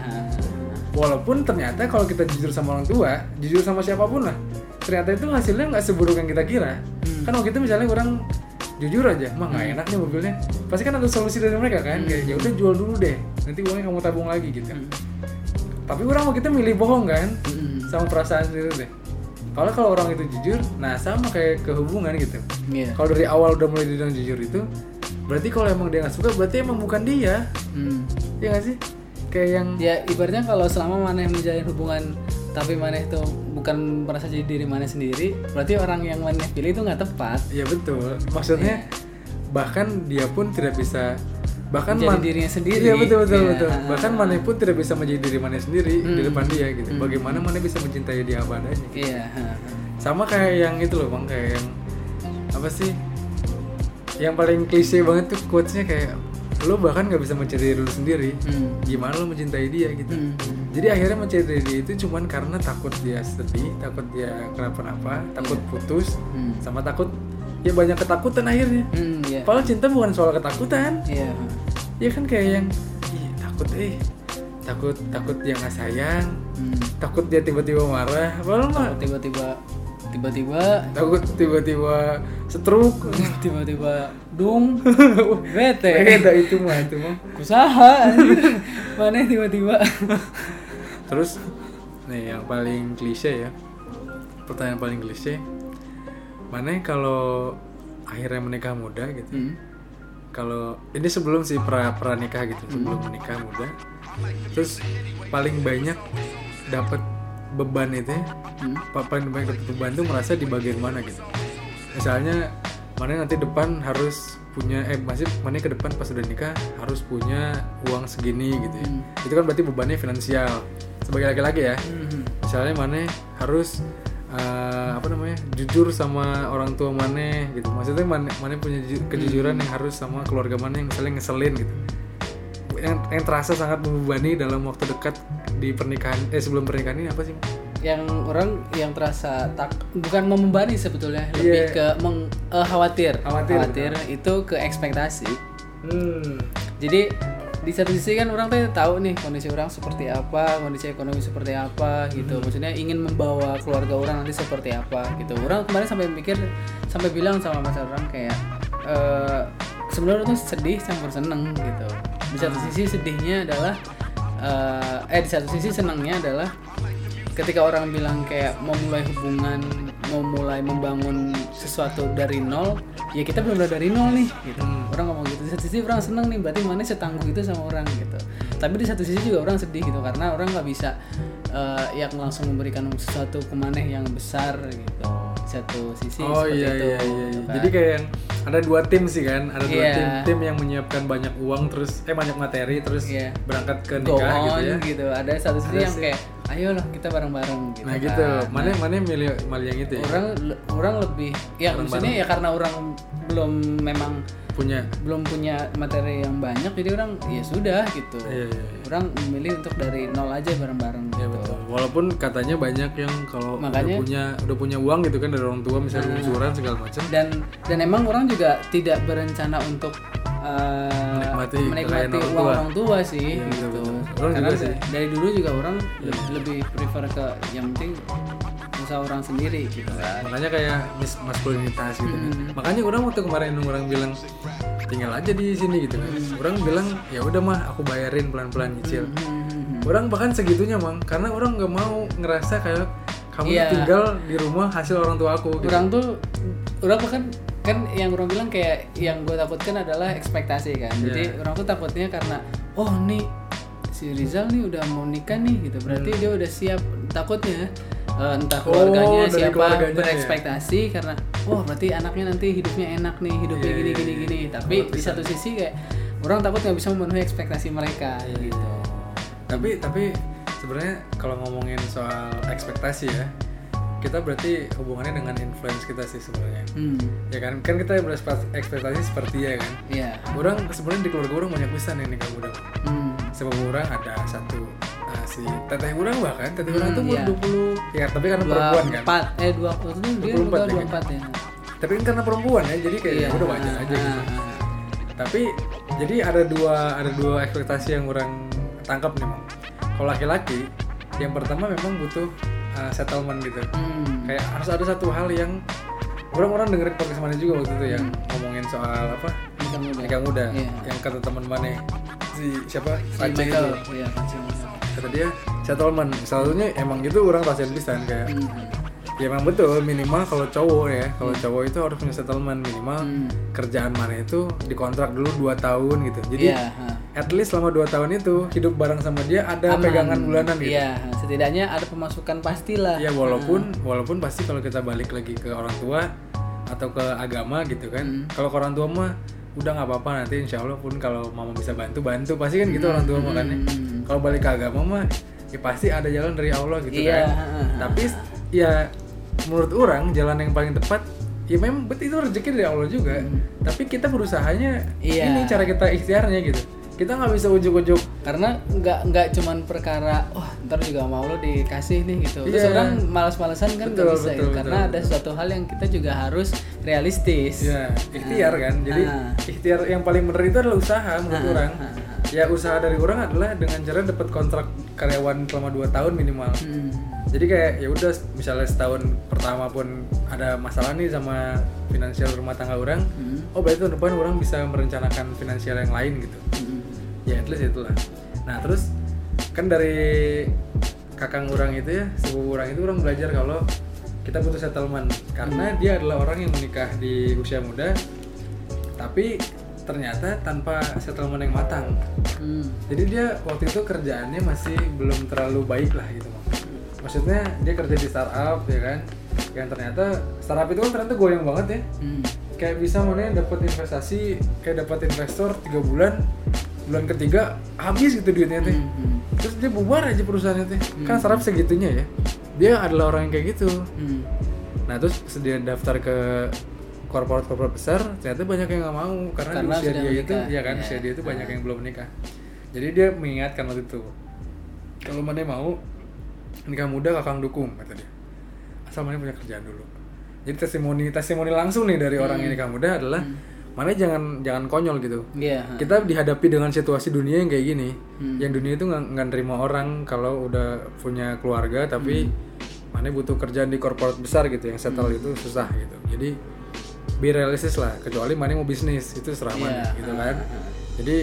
Walaupun ternyata kalau kita jujur sama orang tua Jujur sama siapa pun lah Ternyata itu hasilnya nggak seburuk yang kita kira Hmm. Kan waktu itu misalnya orang jujur aja Mah nggak enak nih mobilnya Pasti kan ada solusi dari mereka kan Kayak ya udah jual dulu deh Nanti uangnya kamu tabung lagi gitu Hmm. Tapi orang waktu itu milih bohong kan Mhm. Sama perasaan sendiri deh kalau kalau orang itu jujur, nah sama kayak ke hubungan gitu. Iya. Kalau dari awal udah mulai dibilang jujur itu, berarti kalau emang dia nggak suka, berarti emang bukan dia, Mhm. ya nggak sih? Kayak yang ya ibaratnya kalau selama maneh menjalin hubungan tapi maneh itu bukan merasa jadi diri maneh sendiri berarti orang yang maneh pilih itu nggak tepat ya betul. Maksudnya bahkan dia pun tidak bisa bahkan Menjadi man- dirinya sendiri. Iya betul betul Iya. betul. Bahkan mana pun tidak bisa menjadi diri mana sendiri di Hmm. depan dia gitu. Bagaimana mana bisa mencintai dia apa adanya? iya ha, ha. Sama kayak yang itu loh bang, kayak yang apa sih? Yang paling klise banget tuh quotesnya kayak lo bahkan nggak bisa mencintai diri lu sendiri. Hmm. Gimana lo mencintai dia gitu? Hmm. Jadi akhirnya mencintai dia itu cuman karena takut dia sedih, takut dia kenapa-napa, takut putus, Hmm. sama takut ya banyak ketakutan akhirnya. Hmm, iya Padahal cinta bukan soal ketakutan, iya ha. ya kan kayak yang Ih, takut eh takut takut dia nggak sayang, Hmm. takut dia tiba-tiba marah, padahal mah tiba-tiba tiba-tiba takut tiba-tiba stroke. tiba-tiba dung bete Beda itu mah itu mah. kusaha anjir. maneh tiba-tiba Terus nih yang paling klise ya, pertanyaan paling klise, mana kalau akhirnya menikah muda gitu? Hmm. kalau ini sebelum si pra pranikah gitu sebelum menikah muda terus paling banyak dapat beban itu ya Hmm. pa- paling banyak dapat beban tuh merasa di bagian mana gitu misalnya mana nanti depan harus punya eh masih mana ke depan pas udah nikah harus punya uang segini gitu ya. Hmm. itu kan berarti bebannya finansial. Sebagai laki-laki ya. Hmm. misalnya mana harus eh, apa namanya jujur sama orang tua mana gitu. Maksudnya mana mana punya ju- kejujuran yang harus sama keluarga mana yang misalnya ngeselin gitu. Yang, yang terasa sangat membebani dalam waktu dekat di pernikahan eh sebelum pernikahan ini apa sih yang orang yang terasa tak bukan membebani sebetulnya lebih Iya. ke meng, eh, khawatir. Khawatir, itu ke ekspektasi. Hmm. jadi di satu sisi kan orang tuh tahu nih kondisi orang seperti apa kondisi ekonomi seperti apa gitu. Maksudnya ingin membawa keluarga orang nanti seperti apa gitu. Orang kemarin sampai mikir sampai bilang sama mas orang kayak eh sebenarnya tuh sedih campur seneng gitu. Di satu sisi sedihnya adalah eh eh di satu sisi senangnya adalah ketika orang bilang kayak mau mulai hubungan mau mulai membangun sesuatu dari nol ya kita belum dari nol nih gitu orang ngomong gitu di satu sisi orang seneng nih berarti mana setangguh itu sama orang gitu tapi di satu sisi juga orang sedih gitu karena orang nggak bisa eh, yang langsung memberikan sesuatu ke maneh yang besar gitu satu sisi Oh iya itu, iya iya. gitu kan. Jadi kayak yang ada dua tim sih kan, ada dua Iya. tim tim yang menyiapkan banyak uang terus eh banyak materi terus Iya. berangkat ke go nikah on gitu ya. gitu ada satu sisi Ada yang sih. kayak ayo lah kita bareng-bareng gitu Nah kan. gitu, mana mana milih milih yang itu ya? orang orang lebih ya maksudnya ya karena orang belum memang Punya. belum punya materi yang banyak jadi orang ya sudah gitu Iya iya. iya. orang memilih untuk dari nol aja bareng-bareng Iya gitu. betul. Walaupun katanya banyak yang kalau udah Makanya- punya udah punya uang gitu kan dari orang tua misalnya lungsuran segala macam. dan dan emang orang juga tidak berencana untuk uh, Menikmati menikmati kekayaan orang uang tua. orang tua sih Iya, betul, gitu betul. Orang karena juga sih. Iya. dari dulu juga orang lebih, lebih prefer ke yang penting usaha orang sendiri gitu kan Makanya kayak mis maskulinitas gitu kan. Hmm. Makanya orang waktu kemarin orang bilang tinggal aja di sini gitu kan. Hmm. Orang bilang ya udah mah aku bayarin pelan-pelan nyicil. Hmm, Orang bahkan segitunya mang, karena orang nggak mau ngerasa kayak kamu Iya. tinggal di rumah hasil orang tua aku. Gitu. orang tuh orang bahkan kan yang orang bilang kayak yang gue takutkan adalah ekspektasi kan Iya. jadi orang tuh takutnya karena oh nih si Rizal nih udah mau nikah nih gitu berarti dia udah siap takutnya eh, entah Hmm. Oh, keluarganya dari siapa keluarganya ya. berekspektasi karena wah berarti anaknya nanti hidupnya enak nih hidupnya Iya, gini iya, gini iya. gini tapi di satu sisi kayak orang takut nggak bisa memenuhi ekspektasi mereka Iya, gitu Tapi tapi sebenarnya kalau ngomongin soal ekspektasi ya, kita berarti hubungannya dengan influence kita sih sebenarnya. hmm Ya kan, kan kita berekspektasi seperti ya kan. iya Orang sebenarnya di keluarga orang banyak pisan ini kamu udah. hmm Sebab orang ada satu ah, si teteh orang bahkan teteh orang Hmm, tuh umur iya. 20 ya tapi karena dua perempuan kan. empat eh dua waktu itu dia 24 udah ya, dua empat ya Tapi kan karena perempuan ya, jadi kayak Iya. ya udah wajar aja gitu. Ah, ah, Tapi jadi ada dua ada dua ekspektasi yang orang tangkap nih, Mang. Kalau laki-laki, yang pertama memang butuh uh, settlement gitu. Hmm. Kayak harus ada satu hal yang orang-orang dengerin podcast mana juga waktu itu ya ngomongin soal apa Nikah muda. nikah muda Hmm. Iya. yang kata teman mana si siapa Si Michael. itu Iya, kata dia settlement satunya emang gitu orang pasien pisan kayak Hmm. Ya emang betul minimal kalau cowok ya kalau cowok itu harus punya settlement minimal Hmm. kerjaan mana itu dikontrak dulu 2 tahun gitu jadi Iya, ha. at least selama 2 tahun itu hidup bareng sama dia ada Aman. pegangan bulanan gitu Iya, setidaknya ada pemasukan pastilah. ya walaupun walaupun pasti kalau kita balik lagi ke orang tua atau ke agama gitu kan Hmm. kalau ke orang tua mah udah nggak apa-apa nanti insya Allah pun kalau mama bisa bantu bantu pasti kan gitu orang tua makanya Hmm. kalau balik ke agama mah ya pasti ada jalan dari Allah gitu Iya, kan tapi ya menurut orang jalan yang paling tepat ya memang betul itu rezeki dari Allah juga tapi kita berusahanya Hmm. Iya. ini cara kita ikhtiarnya gitu kita nggak bisa ujuk-ujuk Karena nggak nggak cuman perkara wah ntar juga mau lo dikasih nih gitu. Terus Iya. orang malas-malasan kan Betul, bisa betul, gitu. Karena betul, ada suatu hal yang kita juga harus realistis. ya ikhtiar kan jadi Ah. ikhtiar yang paling benar itu adalah usaha menurut Ah, orang ah, ya usaha dari orang adalah dengan cara dapat kontrak karyawan selama 2 tahun minimal Hmm. Jadi kayak ya udah misalnya setahun pertama pun ada masalah nih sama finansial rumah tangga orang Hmm. oh berarti tahun depan orang bisa merencanakan finansial yang lain gitu Hmm. ya at least itulah nah terus kan dari kakang orang itu ya sepupu orang itu orang belajar kalau kita butuh settlement karena dia adalah orang yang menikah di usia muda tapi ternyata tanpa settlement yang matang Hmm. jadi dia waktu itu kerjaannya masih belum terlalu baik lah gitu. Maksudnya dia kerja di startup ya kan? Yang ternyata startup itu kan ternyata goyang banget ya. Hmm. kayak bisa mana dapat investasi kayak dapat investor tiga bulan bulan ketiga habis gitu duitnya teh Hmm. terus dia bubar aja perusahaannya teh kan startup segitunya ya. Dia adalah orang yang kayak gitu. Hmm. nah terus dia daftar ke korporat korporat besar ternyata banyak yang nggak mau. Karena, Karena di usia dia itu ya kan? Ya. usia dia itu banyak yang belum menikah. Jadi dia mengingatkan waktu itu. Kalau mana mau nikah muda kakang dukung kata dia. Asal mana punya kerjaan dulu. Jadi testimoni testimoni langsung nih dari orang yang nikah muda adalah mana jangan jangan konyol gitu. Ha. kita dihadapi dengan situasi dunia yang kayak gini Hmm. yang dunia itu nggak nerima orang kalau udah punya keluarga tapi mana butuh kerjaan di korporat besar gitu yang settle itu susah gitu. Jadi be realistis lah kecuali mana mau bisnis itu serah mana Iya. gitu kan. jadi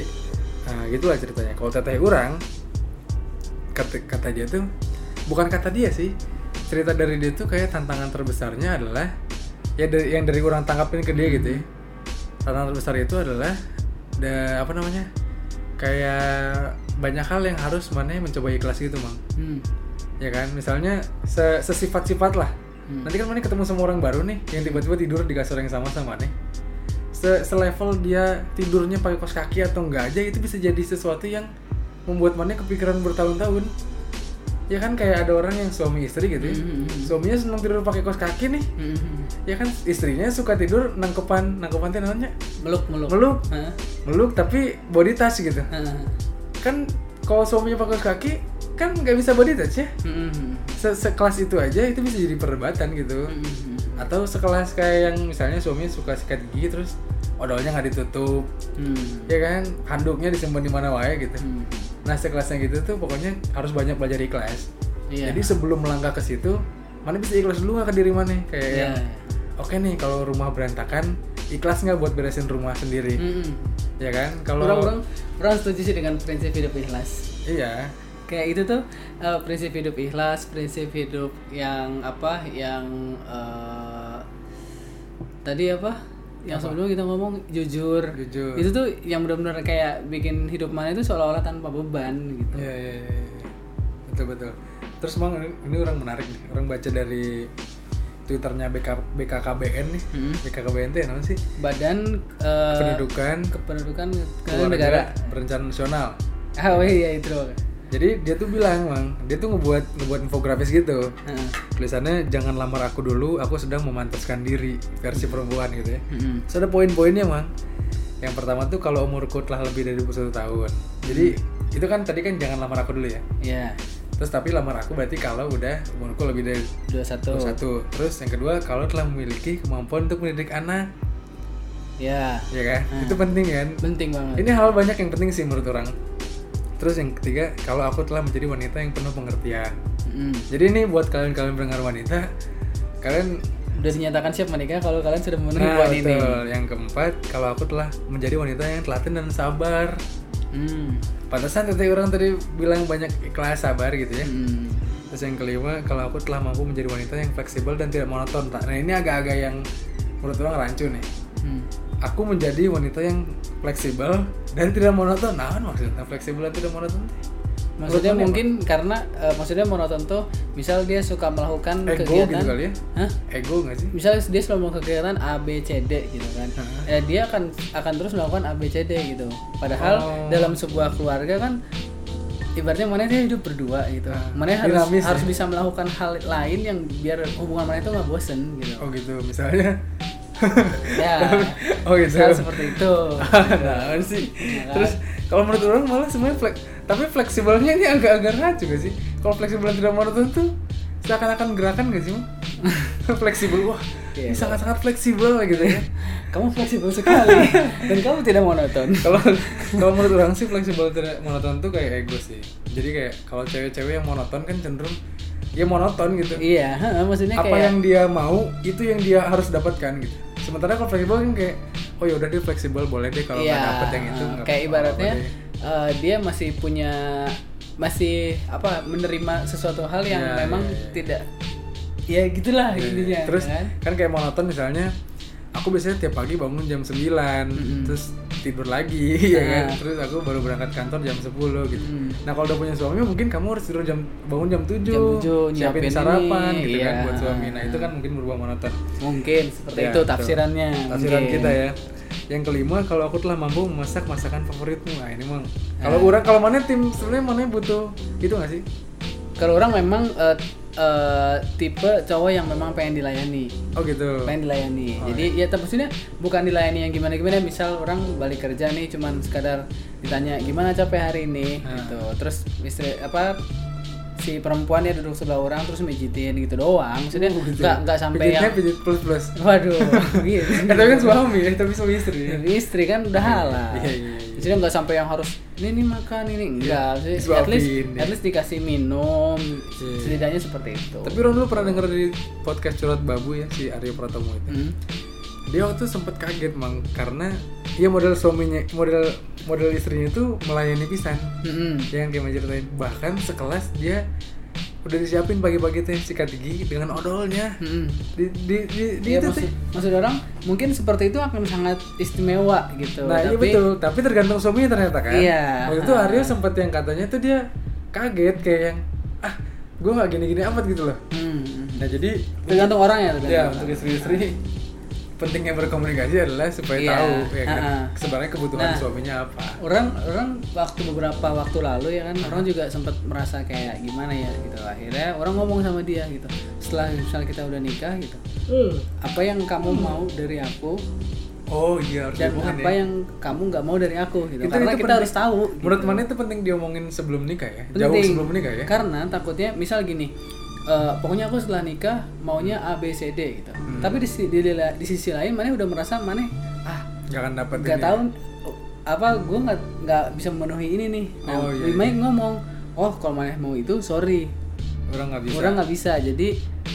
nah, gitulah ceritanya. Kalau teteh orang kata, kata dia tuh bukan kata dia sih. Cerita dari dia tuh kayak tantangan terbesarnya adalah ya dari, yang dari orang tangkapin ke dia gitu ya. Tantangan terbesar itu adalah da, apa namanya kayak banyak hal yang harus mana mencoba ikhlas gitu mang. Hmm. ya kan? Misalnya se sesifat-sifat lah. Hmm. nanti kan mana ketemu sama orang baru nih yang tiba-tiba tidur di kasur yang sama sama nih. Se selevel dia tidurnya pakai kos kaki atau enggak aja itu bisa jadi sesuatu yang membuat mana kepikiran bertahun-tahun ya kan kayak ada orang yang suami istri gitu ya Hmm. suaminya senang tidur pakai kos kaki nih Hmm. ya kan istrinya suka tidur nangkepan nangkepan teh namanya meluk meluk meluk Hah? meluk tapi body touch gitu Hah. kan kalau suaminya pakai kos kaki kan nggak bisa body touch ya Hmm. Se sekelas itu aja itu bisa jadi perdebatan gitu Hmm. atau sekelas kayak yang misalnya suaminya suka sikat gigi terus odolnya nggak ditutup Hmm. ya kan handuknya disimpan di mana wae gitu Hmm. Nah sekelasnya gitu tuh pokoknya harus banyak belajar ikhlas Iya. jadi sebelum melangkah ke situ mana bisa ikhlas dulu nggak ke diri mana kayak yang, oke nih kalau rumah berantakan ikhlas nggak buat beresin rumah sendiri Hmm. ya kan kalau Orang orang setuju sih dengan prinsip hidup ikhlas. iya Kayak itu tuh eh, prinsip hidup ikhlas, prinsip hidup yang apa? Yang eh, tadi apa? Yang sebelumnya kita ngomong jujur. Jujur. Itu tuh yang benar-benar kayak bikin hidup mana itu seolah-olah tanpa beban gitu. Iya, iya, iya, iya. betul betul. Terus bang ini, orang menarik nih, orang baca dari twitternya BK, BKKBN nih, Hmm. BKKBN itu namanya sih Badan Pendudukan kependudukan Keluarga keluarga negara. Berencana Nasional. Ah, oh iya itu. Jadi dia tuh bilang bang, dia tuh ngebuat ngebuat infografis gitu. Heeh. Tulisannya jangan lamar aku dulu, aku sedang memantaskan diri versi perempuan gitu ya. Mm-mm. Terus ada poin-poinnya mang. Yang pertama tuh kalau umurku telah lebih dari 21 tahun. Jadi itu kan tadi kan jangan lamar aku dulu ya. Iya. Terus tapi lamar aku berarti kalau udah umurku lebih dari 21. 21. Terus yang kedua kalau telah memiliki kemampuan untuk mendidik anak, Ya, ya kan? Hmm. Itu penting kan? penting banget. Ini hal banyak yang penting sih menurut orang. Terus yang ketiga, kalau aku telah menjadi wanita yang penuh pengertian. Mm. Jadi ini buat kalian-kalian pendengar wanita, kalian Udah dinyatakan siap menikah kalau kalian sudah memenuhi nah, poin ini. betul. Yang keempat, kalau aku telah menjadi wanita yang telaten dan sabar. Hmm. Pantesan tadi orang tadi bilang banyak ikhlas sabar gitu ya. Hmm. Terus yang kelima, kalau aku telah mampu menjadi wanita yang fleksibel dan tidak monoton. Nah ini agak-agak yang menurut orang rancu nih. Hmm. Aku menjadi wanita yang fleksibel dan tidak monoton. Nah, maksudnya fleksibel dan tidak monoton? Maksudnya Monoton mungkin karena eh, maksudnya monoton tuh misal dia suka melakukan Ego kegiatan gitu kali ya? Hah? Ego nggak sih? Misal dia selalu melakukan kegiatan A B C D gitu kan. Heeh. Eh, dia akan akan terus melakukan A B C D gitu. Padahal Oh. dalam sebuah keluarga kan ibaratnya mana dia hidup berdua gitu. Nah, Mana harus dinamis harus ya? bisa melakukan hal lain yang biar hubungan mana itu nggak bosen gitu. Oh gitu, misalnya. Ya. oh gitu. Seperti itu. nah, sih. Ya kan? Terus kalau menurut orang malah semuanya flek, tapi fleksibelnya ini agak-agak rancu gak sih? Kalau fleksibel tidak monoton tuh seakan-akan gerakan gak sih? Fleksibel, wah, Iya. ini sangat-sangat fleksibel gitu ya. Kamu fleksibel sekali dan kamu tidak monoton. Kalau kalau menurut orang sih fleksibel tidak monoton tuh kayak ego sih. Jadi kayak kalau cewek-cewek yang monoton kan cenderung dia monoton gitu. Iya, maksudnya apa kayak yang dia mau itu yang dia harus dapatkan gitu sementara kalau fleksibel kan kayak oh yaudah dia fleksibel boleh deh kalau nggak Iya, dapet yang itu kayak ibaratnya deh. eh, dia masih punya masih apa menerima sesuatu hal yang Iya, memang iya, iya. tidak ya gitulah Iya, intinya terus kan kan kayak monoton misalnya aku biasanya tiap pagi bangun jam 9 Mm-mm. terus tidur lagi ya kan Ah. terus aku baru berangkat kantor jam 10 gitu Mm. nah kalau udah punya suami mungkin kamu harus tidur jam bangun jam 7 Jam 7, siapin sarapan ini, gitu kan iya. buat suami nah itu kan mungkin berubah monoton mungkin seperti Ya, itu tafsirannya tafsiran mungkin. kita ya yang kelima kalau aku telah mampu memasak masakan favoritmu nah ini mah kalau Ah. orang kalau mana tim sebenarnya mana butuh itu nggak sih kalau orang memang eh, eh, tipe cowok yang memang pengen dilayani. Oh gitu. Pengen dilayani. Oh, jadi ya tapi maksudnya bukan dilayani yang gimana gimana misal orang balik kerja nih cuman sekadar ditanya gimana capek hari ini? Ah. gitu. Terus istri apa si perempuan ya duduk sebelah orang terus mijitin gitu doang. Maksudnya Oh, gitu. nggak nggak sampai Pijitnya yang pijit plus plus. Waduh gitu. Eh, tapi kan suami ya tapi suami istri. Ya. istri kan udah halal. Iya, iya, iya. Maksudnya nggak sampai yang harus ini nih makan ini enggak maksudnya Disuapin, at least ya. at least dikasih minum Iya. setidaknya seperti itu tapi Ron dulu pernah denger di podcast curhat babu ya si Aryo Pratomo itu Hmm. dia waktu sempet kaget mang karena dia model suaminya model model istrinya itu melayani pisan Mm-mm. yang kayak ceritain bahkan sekelas dia udah disiapin pagi-pagi teh sikat gigi dengan odolnya Mm-mm. di di di, di Iya itu maksud, teh maksud orang mungkin seperti itu akan sangat istimewa gitu. nah iya Tapi betul tapi tergantung suaminya ternyata kan Iya. waktu itu Aryo sempet yang katanya tuh dia kaget kayak yang ah gue nggak gini-gini amat gitu loh Hmm, hmm. nah jadi tergantung orang ya tergantung ya orang. untuk istri-istri pentingnya berkomunikasi adalah supaya Iya, tahu ya kan ha-ha. sebenarnya kebutuhan Nah. suaminya apa orang orang waktu beberapa waktu lalu ya kan orang juga sempat merasa kayak gimana ya gitu akhirnya orang ngomong sama dia gitu setelah misalnya kita udah nikah gitu apa yang kamu mau dari aku oh iya harus dan diomongin apa ya. yang kamu nggak mau dari aku gitu Itu- karena itu kita penting. harus tahu gitu. menurut mana itu penting diomongin sebelum nikah ya jauh Penting. sebelum nikah ya karena takutnya misal gini eh, pokoknya aku setelah nikah maunya A B C D gitu. Hmm. tapi di, si- di, di sisi lain mana udah merasa mana ah akan dapat nggak ini. tahu apa gue nggak nggak bisa memenuhi ini nih. Nah Oh, iya, baik ngomong oh kalau mana mau itu sorry. Orang nggak bisa. Orang nggak bisa jadi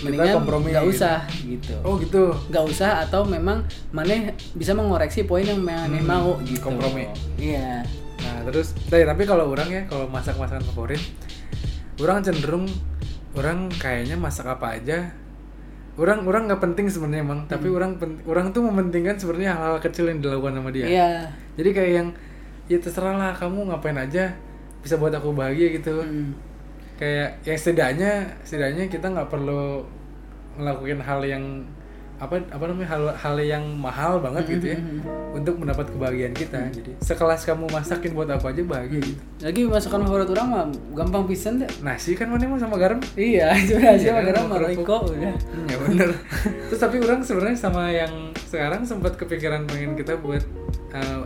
mendingan nggak gitu. usah gitu. Oh gitu. Nggak usah atau memang mana bisa mengoreksi poin yang mana Hmm, mau gitu. kompromi. iya. Nah terus tapi, tapi kalau orang ya kalau masak masakan favorit orang cenderung orang kayaknya masak apa aja. Orang orang nggak penting sebenarnya emang tapi orang orang tuh mementingkan sebenarnya hal-hal kecil yang dilakukan sama dia. Iya. Jadi kayak yang ya terserah lah kamu ngapain aja bisa buat aku bahagia gitu. Hmm. kayak yang setidaknya setidaknya kita nggak perlu ngelakuin hal yang apa apa namanya hal hal yang mahal banget gitu ya untuk mendapat kebahagiaan kita. Jadi sekelas kamu masakin buat apa aja bahagia gitu. Lagi masakan favorit orang mah gampang pisan deh. Nasi kan mana sama garam? Iya cuma aja Iya mah kan, garam sama. Royco udah. Hmm, ya bener. Terus tapi orang sebenarnya sama yang sekarang sempat kepikiran pengen kita buat uh,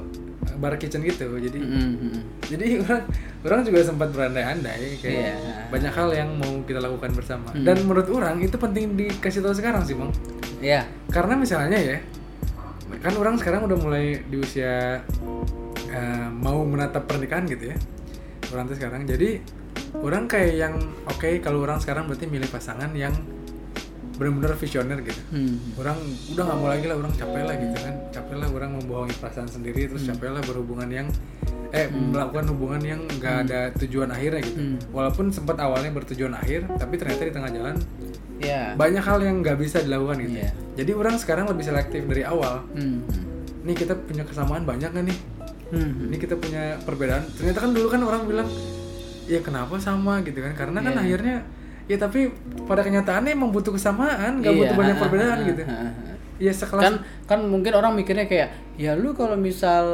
bar kitchen gitu. Jadi Hmm, jadi orang orang juga sempat berandai-andai kayak Iya. banyak hal yang mau kita lakukan bersama. Hmm. dan menurut orang itu penting dikasih tahu sekarang sih bang. Iya. Karena misalnya ya kan orang sekarang udah mulai di usia eh, mau menatap pernikahan gitu ya orang tuh sekarang. Jadi orang kayak yang oke kalau orang sekarang berarti milih pasangan yang benar-benar visioner gitu. Hmm. orang udah nggak mau lagi lah orang capek lah gitu kan. Capek lah orang membohongi perasaan sendiri terus capek lah berhubungan yang eh melakukan hubungan yang nggak ada tujuan akhirnya gitu. Hmm. walaupun sempat awalnya bertujuan akhir tapi ternyata di tengah jalan iya. banyak hal yang nggak bisa dilakukan gitu. Iya. jadi orang sekarang lebih selektif dari awal. Hmm. nih kita punya kesamaan banyak kan nih? Hmm. ini kita punya perbedaan. Ternyata kan dulu kan orang bilang ya kenapa sama? gitu kan. Karena kan Iya. akhirnya ya tapi pada kenyataannya emang butuh kesamaan nggak Iya, butuh banyak perbedaan ha, gitu ya sekelas kan kan mungkin orang mikirnya kayak ya lu kalau misal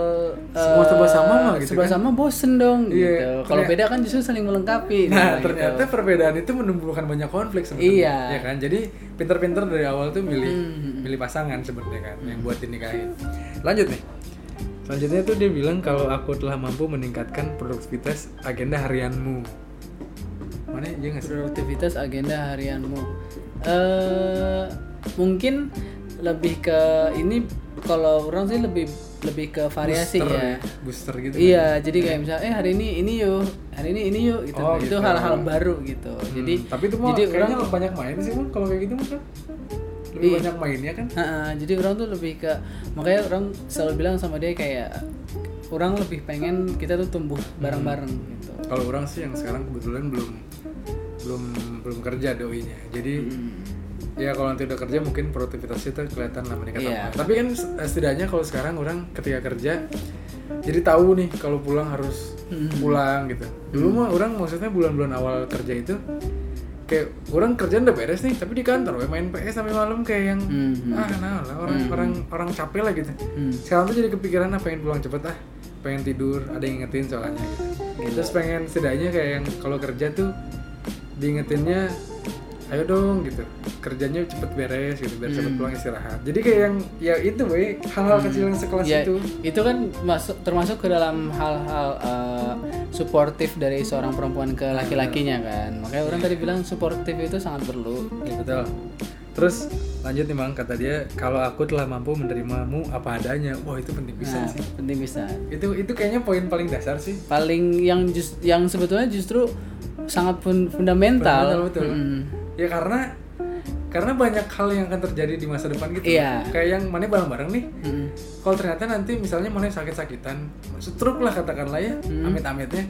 Semua eh, serba sama mah gitu serba kan. sama bosen dong Iya, gitu kalau beda kan justru saling melengkapi Nah, gitu. ternyata perbedaan itu menimbulkan banyak konflik sebenarnya. Iya. Ya kan? Jadi pinter-pinter dari awal tuh milih Hmm. milih pasangan sebenarnya kan yang buat dinikahin. Lanjut nih. Selanjutnya tuh dia bilang kalau aku telah mampu meningkatkan produktivitas agenda harianmu. Mana nggak sih? produktivitas agenda harianmu eh mungkin lebih ke ini kalau orang sih lebih lebih ke variasi Booster ya Booster gitu. Iya, jadi kayak misalnya eh hari ini ini yuk, hari ini ini yuk gitu. Oh, itu gitu. hal-hal baru gitu. Hmm, Jadi tapi itu mah jadi kayaknya orang banyak main sih Bang, kalau kayak gitu mah kan. Lebih Iya. banyak mainnya kan. Heeh, jadi orang tuh lebih ke makanya orang selalu bilang sama dia kayak orang lebih pengen kita tuh tumbuh bareng-bareng gitu. Kalau orang sih yang sekarang kebetulan belum belum belum kerja doinya. Jadi Hmm. ya kalau nanti udah kerja mungkin produktivitasnya tuh kelihatan lah meningkat Iya. apa. Tapi kan setidaknya kalau sekarang orang ketika kerja jadi tahu nih kalau pulang harus Hmm. pulang gitu. Dulu mah orang maksudnya bulan-bulan awal kerja itu kayak orang kerjaan udah beres nih tapi di kantor we main PS sampai malam kayak yang Hmm. ah nah lah orang orang orang capek lah gitu. Hmm. Sekarang tuh jadi kepikiran ah pengen pulang cepet ah pengen tidur ada yang ngingetin soalnya gitu. Terus pengen setidaknya kayak yang kalau kerja tuh diingetinnya ayo dong gitu kerjanya cepet beres gitu biar cepet pulang istirahat jadi kayak yang ya itu we hal-hal kecil yang sekelas Ya, itu itu kan masuk termasuk ke dalam hal-hal eh, suportif dari seorang perempuan ke laki-lakinya kan. Makanya orang tadi bilang suportif itu sangat perlu. ya betul terus lanjut nih bang kata dia kalau aku telah mampu menerimamu apa adanya wah itu penting bisa Nah, sih penting bisa. itu itu kayaknya poin paling dasar sih Paling yang jus- yang sebetulnya justru sangat fun- fundamental. Fundamental, betul. Mm. ya karena karena banyak hal yang akan terjadi di masa depan gitu Iya. kayak yang mana bareng-bareng nih Mm. kalau ternyata nanti misalnya mana sakit-sakitan stroke lah katakanlah ya Hmm. amit-amitnya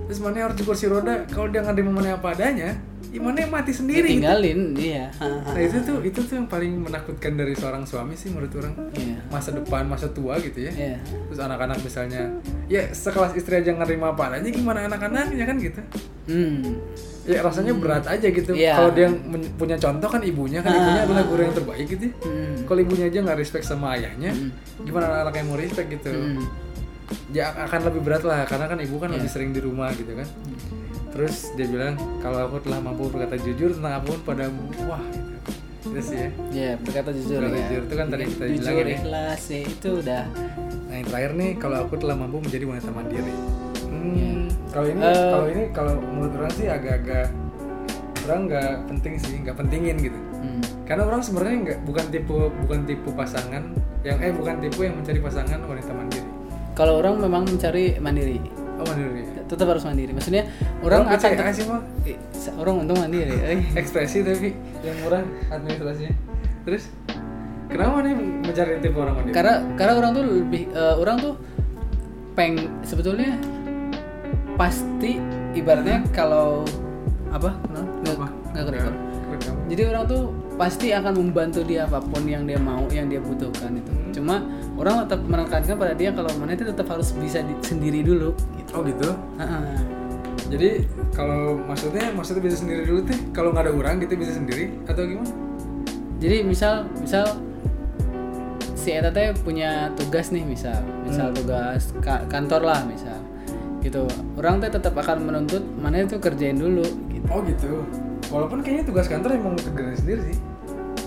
terus mana harus di kursi roda kalau dia nggak mana apa adanya gimana mati sendiri gitu. tinggalin iya nah itu tuh itu tuh yang paling menakutkan dari seorang suami sih menurut orang Iya. masa depan masa tua gitu ya Iya. terus anak-anak misalnya ya sekelas istri aja nerima apa adanya gimana anak-anaknya kan gitu Hmm. ya rasanya berat aja gitu Iya. kalau dia punya contoh kan ibunya kan ibunya adalah guru yang terbaik gitu ya. Hmm. kalau ibunya aja nggak respect sama ayahnya gimana anak-anak yang mau respect gitu Hmm. ya akan lebih berat lah karena kan ibu kan Iya. lebih sering di rumah gitu kan terus dia bilang kalau aku telah mampu berkata jujur tentang apa pun padamu wah gitu itu sih ya Iya, berkata jujur Berkata ya. jujur itu kan tadi kita jujur, bilangin ya. ikhlas ya, itu udah nah yang terakhir nih kalau aku telah mampu menjadi wanita mandiri hmm, Iya. kalau ini Eh. kalau ini kalau menurut orang sih agak-agak orang nggak penting sih nggak pentingin gitu hmm. karena orang sebenarnya nggak bukan tipe bukan tipe pasangan yang eh bukan tipe yang mencari pasangan wanita mandiri Kalau orang memang mencari mandiri, oh mandiri tetap harus mandiri. Maksudnya orang akan PCA sih mah Eh, orang untung mandiri. Eh. ekspresi tapi yang murah administrasinya terus kenapa nih mencari tipe orang mandiri Karena karena orang tuh lebih eh, orang tuh peng sebetulnya pasti ibaratnya kalau apa? Nggak nggak. Jadi orang tuh pasti akan membantu dia apa pun yang dia mau, yang dia butuhkan itu. Hmm. Cuma orang tetap menekankan pada dia kalau mana itu tetap harus bisa di- sendiri dulu. Gitu. oh gitu jadi kalau maksudnya maksudnya bisa sendiri dulu teh kalau nggak ada orang gitu bisa sendiri atau gimana Jadi misal misal si Eta teh punya tugas nih misal, misal tugas ka- kantor lah misal, gitu. Orang teh tetap akan menuntut mana itu kerjain dulu. Gitu. oh gitu walaupun kayaknya tugas kantor emang kerjain sendiri sih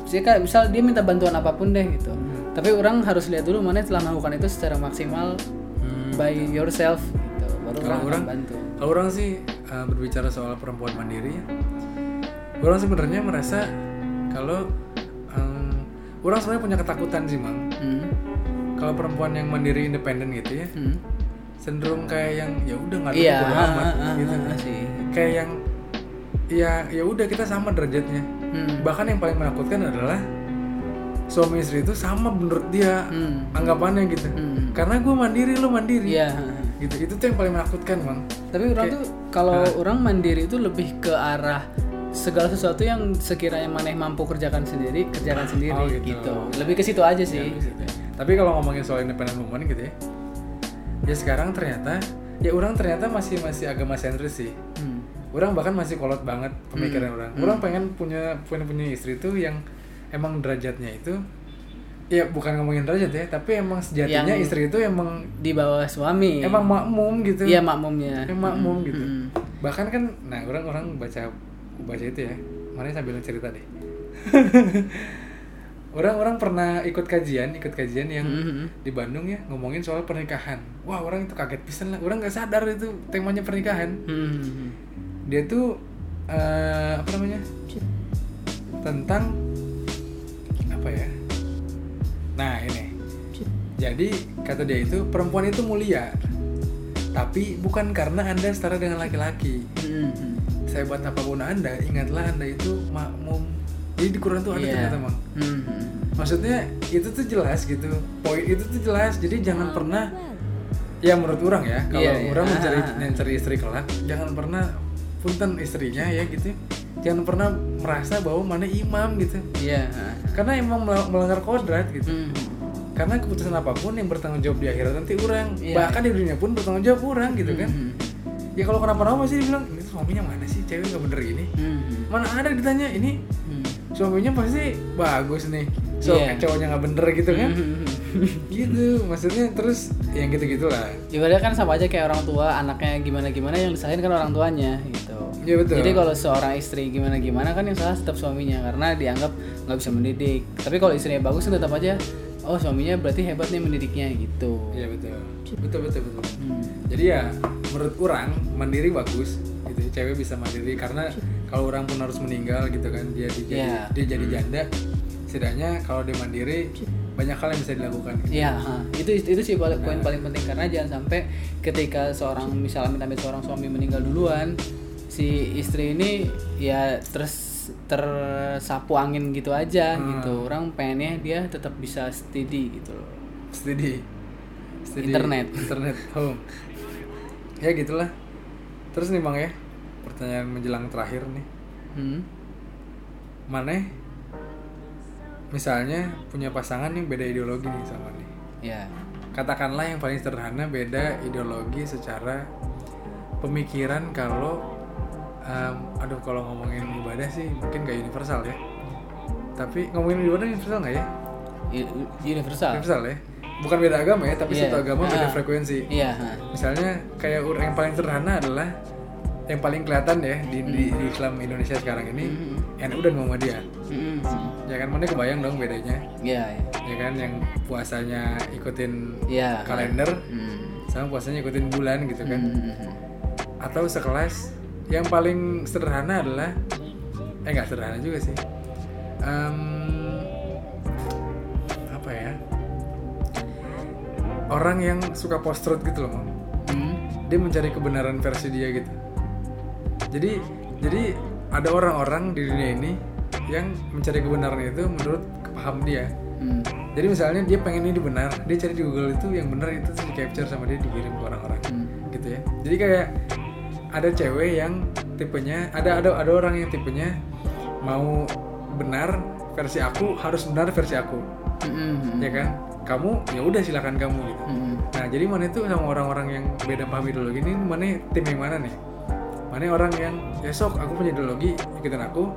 Jadi kayak misal dia minta bantuan apa pun deh gitu. Hmm. Tapi orang harus lihat dulu mana telah melakukan itu secara maksimal by yourself gitu. Baru Kalau orang, orang- bantu. Kalau orang sih uh, berbicara soal perempuan mandiri, ya, orang sebenarnya merasa kalau um, orang sebenarnya punya ketakutan sih mang. Hmm. Kalau perempuan yang mandiri independen gitu ya, Hmm. cenderung kayak yang ya udah nggak ada Iya, bodo ah, amat ah, ah, gitu. ah, sih. Kayak yang ya ya udah kita sama derajatnya. Hmm. Bahkan yang paling menakutkan adalah suami istri itu sama menurut dia Hmm. anggapannya gitu. Hmm. Karena gue mandiri, lo mandiri. Iya. Gitu. Itu tuh yang paling menakutkan bang. Tapi orang tuh kalau orang mandiri itu lebih ke arah segala sesuatu yang sekiranya maneh mampu kerjakan sendiri, kerjakan sendiri Oh, gitu. gitu. Lebih ke situ aja sih. Tapi kalau ngomongin soal independent woman gitu ya, ya sekarang ternyata, ya orang ternyata masih masih agama sentris sih. Hmm. Orang bahkan masih kolot banget pemikiran orang. Hmm. Orang pengen punya punya punya istri tuh yang emang derajatnya itu, ya bukan ngomongin derajat ya, tapi emang sejatinya Yang- istri itu emang Di bawah suami. emang makmum gitu. Iya makmumnya. Yang makmum gitu. Hmm. Bahkan kan, nah orang-orang baca baca itu ya, mana sambil cerita deh. Orang-orang pernah ikut kajian, ikut kajian yang Hmm. di Bandung ya ngomongin soal pernikahan. Wah orang itu kaget pisan lah. Orang nggak sadar itu temanya pernikahan. Hmm. Dia tuh eh, apa namanya tentang apa ya? Nah ini. Jadi kata dia itu perempuan itu mulia, tapi bukan karena anda setara dengan laki-laki. Hmm. Sehebat apa pun anda, ingatlah anda itu makmum. Jadi di Quran tuh ada Iya. ternyata mang. Hmm. Maksudnya itu tuh jelas gitu. Poin itu tuh jelas. Jadi jangan pernah ya menurut orang ya, kalau Iya, iya. orang Ah, mencari ah, ah. mencari istri kelak, jangan pernah punten istrinya ya gitu. Jangan pernah merasa bahwa mana imam gitu. Iya. Karena emang mel- melanggar kodrat gitu. Hmm. Karena keputusan apa pun yang bertanggung jawab di akhirat nanti orang. Iya. Bahkan di dunia pun bertanggung jawab orang gitu kan. Hmm. Ya kalau kenapa-napa pasti dibilang, ini suaminya mana sih? Cewek nggak bener ini. Hmm. Mana ada ditanya ini Hmm. suaminya pasti bagus nih. So, Iya. cowoknya nggak bener gitu kan. Hmm. gitu maksudnya terus yang gitu gitulah Ibaratnya kan sama aja kayak orang tua anaknya gimana gimana yang disalahin kan orang tuanya gitu. Iya, betul. Jadi kalau seorang istri gimana gimana kan yang salah tetap suaminya karena dianggap nggak bisa mendidik. Tapi kalau istrinya bagus kan tetap aja oh suaminya berarti hebat nih mendidiknya gitu. iya betul betul betul betul Hmm. jadi ya menurut orang mandiri bagus gitu cewek bisa mandiri karena kalau orang pun harus meninggal gitu kan dia dia jadi Iya. dia jadi janda setidaknya kalau dia mandiri banyak hal yang bisa dilakukan gitu. Iya, ha. itu itu sih paling- poin paling penting karena jangan sampai ketika seorang misalnya minta seorang suami meninggal duluan, si istri ini ya terus tersapu angin gitu aja Hmm. gitu. Orang pengennya dia tetap bisa steady gitu loh. steady steady Internet. internet home ya gitulah terus nih bang ya pertanyaan menjelang terakhir nih Hmm. Maneh misalnya punya pasangan yang beda ideologi nih sama nih. Ya. Katakanlah yang paling sederhana beda ideologi secara pemikiran kalau em, aduh kalau ngomongin ibadah sih mungkin gak universal ya. Tapi ngomongin ibadah universal nggak ya? Universal. Universal ya. Bukan beda agama ya, tapi Iya. satu agama beda Ah. frekuensi. Iya. ha. Misalnya kayak yang paling sederhana adalah yang paling kelihatan ya di, di, di Islam Indonesia sekarang ini Hmm. NU dan Muhammadiyah. Hmm. Ya kan mana kebayang dong bedanya. Iya. iya. Ya kan yang puasanya ikutin Iya. kalender Hmm. sama puasanya ikutin bulan gitu kan. Hmm. Atau sekelas yang paling sederhana adalah eh nggak sederhana juga sih. Em, apa ya? Orang yang suka post truth gitu loh. Hmm. dia mencari kebenaran versi dia gitu jadi jadi ada orang-orang di dunia ini yang mencari kebenaran itu menurut paham dia Hmm. jadi misalnya dia pengen ini benar dia cari di Google itu yang benar itu terus di capture sama dia dikirim ke orang-orang Hmm. gitu ya jadi kayak ada cewek yang tipenya ada ada ada orang yang tipenya mau benar versi aku harus benar versi aku Hmm, hmm, ya kan kamu ya udah silakan kamu gitu hmm. Nah, jadi mana itu sama orang-orang yang beda paham ideologi ini, mana tim yang mana nih? Mana orang yang ya sok aku punya ideologi, ikutin aku.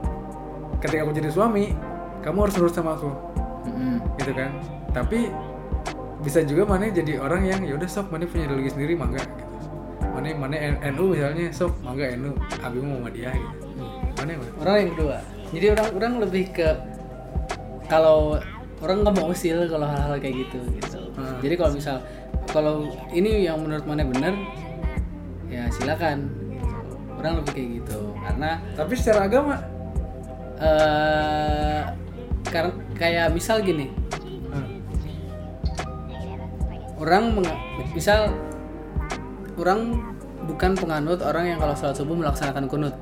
Ketika aku jadi suami, kamu harus nurut sama aku, Hmm. gitu kan? Tapi bisa juga mana jadi orang yang ya udah sok mana punya ideologi sendiri mangga gitu. Mana mana NU misalnya sok mangga NU, abi mau sama dia gitu. Mana yang mana? Orang yang kedua. Jadi orang orang lebih ke kalau orang nggak mau usil kalau hal-hal kayak gitu gitu. Hmm. Jadi kalau misal kalau ini yang menurut mana benar ya silakan. Orang lebih kayak gitu. Karena Tapi secara agama, eh karena kayak misal gini. Hmm, orang misal orang bukan penganut orang yang kalau sholat subuh melaksanakan kunut.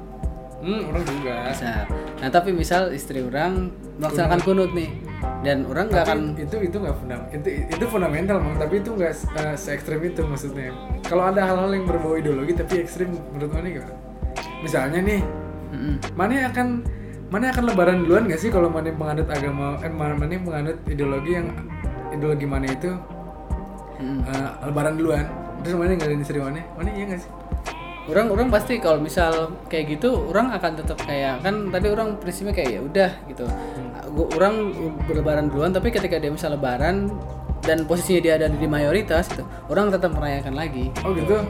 Hmm, orang juga. misal nah tapi misal istri orang melaksanakan kunut. nih dan orang nggak akan itu itu nggak fundamental itu itu fundamental mang. Tapi itu nggak uh, se ekstrim itu maksudnya. Kalau ada hal-hal yang berbau ideologi tapi ekstrim menurut mana gimana misalnya nih Mm-mm. mana akan mana akan lebaran duluan gak sih kalau mana penganut agama eh mana mana penganut ideologi yang ideologi mana itu Mm-mm. uh, lebaran duluan. Terus mana nggak ada istri mana mana iya gak sih? Orang orang pasti kalau misal kayak gitu orang akan tetap kayak kan tadi orang prinsipnya kayak ya udah gitu. Gua- orang berlebaran duluan tapi ketika dia misal lebaran dan posisinya dia ada di mayoritas gitu orang tetap merayakan lagi. Oh gitu?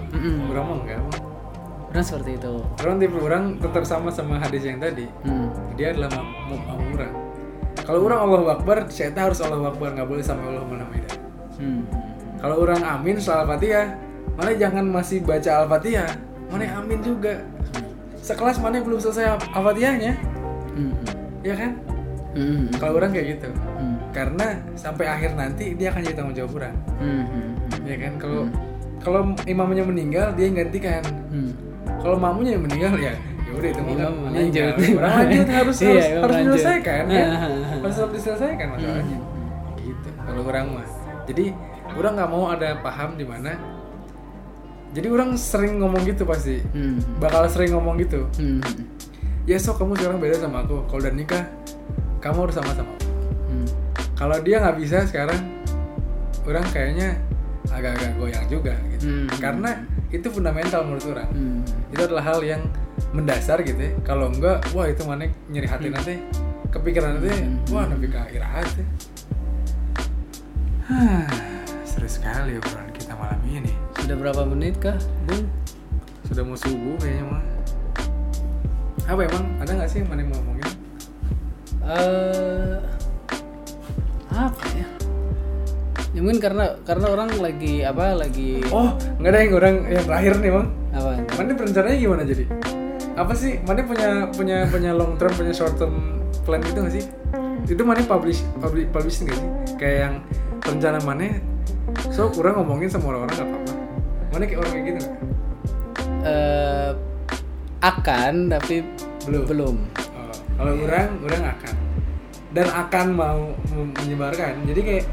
Orang mah enggak. Orang seperti itu orang tipe orang tetap sama sama hadis yang tadi Hmm. dia adalah makmum orang kalau orang Allahu Akbar saya harus Allahu Akbar nggak boleh sampai Allah mana Hmm. Kalau orang amin setelah Al-Fatihah, mana jangan masih baca Al-Fatihah, mana amin juga. Sekelas mana belum selesai Al-Fatihahnya, Hmm. ya kan? Hmm. Kalau orang kayak gitu. Hmm. Karena sampai akhir nanti dia akan jadi tanggung jawab orang, Hmm. Hmm. ya kan? Kalau kalau imamnya meninggal dia yang gantikan. Hmm. Kalau makmunya yang meninggal ya ya udah itu meninggal. lanjut. Orang lanjut harus Iya, harus, imam harus lanjut. diselesaikan kan? Ah. harus harus diselesaikan masalahnya. Gitu. Kalau orang mah. Jadi orang nggak mau ada paham di mana. Jadi orang sering ngomong gitu pasti. Hmm. Bakal sering ngomong gitu. Hmm. Ya sok kamu sekarang beda sama aku. Kalau udah nikah, kamu harus sama sama. Hmm. Kalau dia nggak bisa sekarang, orang kayaknya agak-agak goyang juga gitu. Hmm. Karena itu fundamental menurut orang. Hmm. Itu adalah hal yang mendasar gitu ya. Kalau enggak, wah itu mana nyeri hati nanti. Kepikiran nanti, wah nabi ke irahat ya. Hah, seru sekali obrolan kita malam ini. Sudah berapa menit kah, Bung? Sudah mau subuh kayaknya mah. Apa emang? Ada nggak sih yang mana yang mau ngomongin? eh apa ya? Mungkin karena karena orang lagi apa lagi Oh, nggak ada yang orang yang terakhir nih bang. apa? Mana perencanaannya gimana jadi? Apa sih? Mana punya punya punya long term, punya short term plan gitu nggak sih? Itu mana publish publish publish nggak sih? Kayak yang rencana mana? So kurang ngomongin sama orang-orang apa-apa. Mana kayak orang kayak gitu nggak? Eh akan tapi Belum. belum. Oh, kalau orang, orang akan dan akan mau menyebarkan. Jadi kayak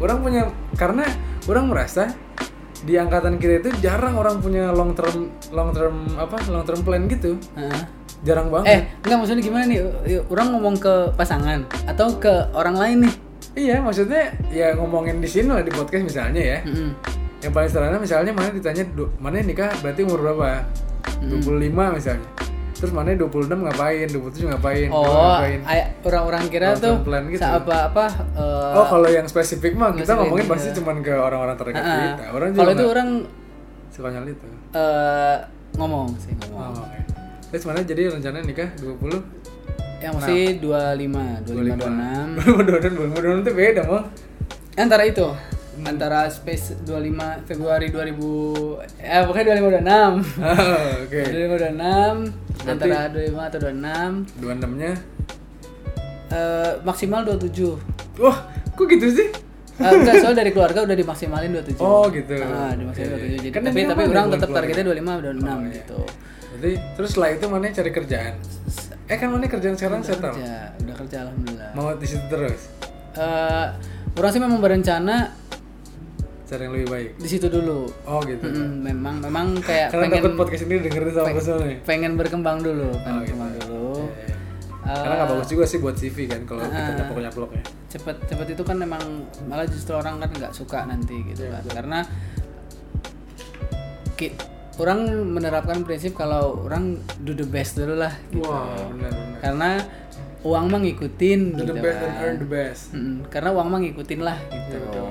orang punya karena orang merasa di angkatan kita itu jarang orang punya long term long term apa long term plan gitu. Heeh. jarang Eh, banget enggak maksudnya gimana nih? Orang ngomong ke pasangan atau ke orang lain nih? iya maksudnya ya ngomongin di sini lah di podcast misalnya ya Mm-mm. yang paling sederhana misalnya mana ditanya mana nikah berarti umur berapa 25 misalnya terus mana 26 ngapain? 27 ngapain? Oh, orang-orang kira tuh plan gitu. apa apa eh, oh kalau yang spesifik mah kita ngomongin iya. pasti cuman ke orang-orang terdekat ah, kita. Orang kalau itu orang suka nyal itu. eh, ngomong sih ngomong. oh, oke. Terus mana jadi rencana nikah? 20 Yang masih 25, 25, 26. belum dua dan belum dua itu beda mah Antara itu antara space 25 Februari 2000 eh pokoknya 25 26. Ah, oke 25 26 antara 25 atau 26 dua enamnya eh, maksimal 27. wah kok gitu sih Eh, enggak, soal dari keluarga udah dimaksimalin 27. Oh, gitu. Ah, dimaksimalin Oke. 27. Jadi, Kan tapi tapi orang tetap targetnya 25 dan 6 Oh, iya. gitu. Jadi terus setelah itu mana cari kerjaan? Eh kan mana kerjaan sekarang settle? Kerja, udah kerja alhamdulillah. Mau di situ terus? Eh, orang sih memang berencana Cari yang lebih baik. di situ dulu. Oh gitu. Mm, memang memang kayak Karena pengen takut podcast ini dengerin sama personal nih. pengen berkembang dulu, pengen Oh, gitu. berkembang dulu. Iya, iya. Eh, Karena nggak bagus juga sih buat CV kan kalau kita Ah. nyaplok nyaplok ya. cepet cepet itu kan memang malah justru orang kan nggak suka nanti gitu Iya, kan karena ki- orang menerapkan prinsip kalau orang do the best dulu lah gitu. Wah benar benar. karena uang mah ngikutin Do gitu the best and kan. earn the best. Mm-mm, karena uang mah ngikutin lah gitu Iya, betul.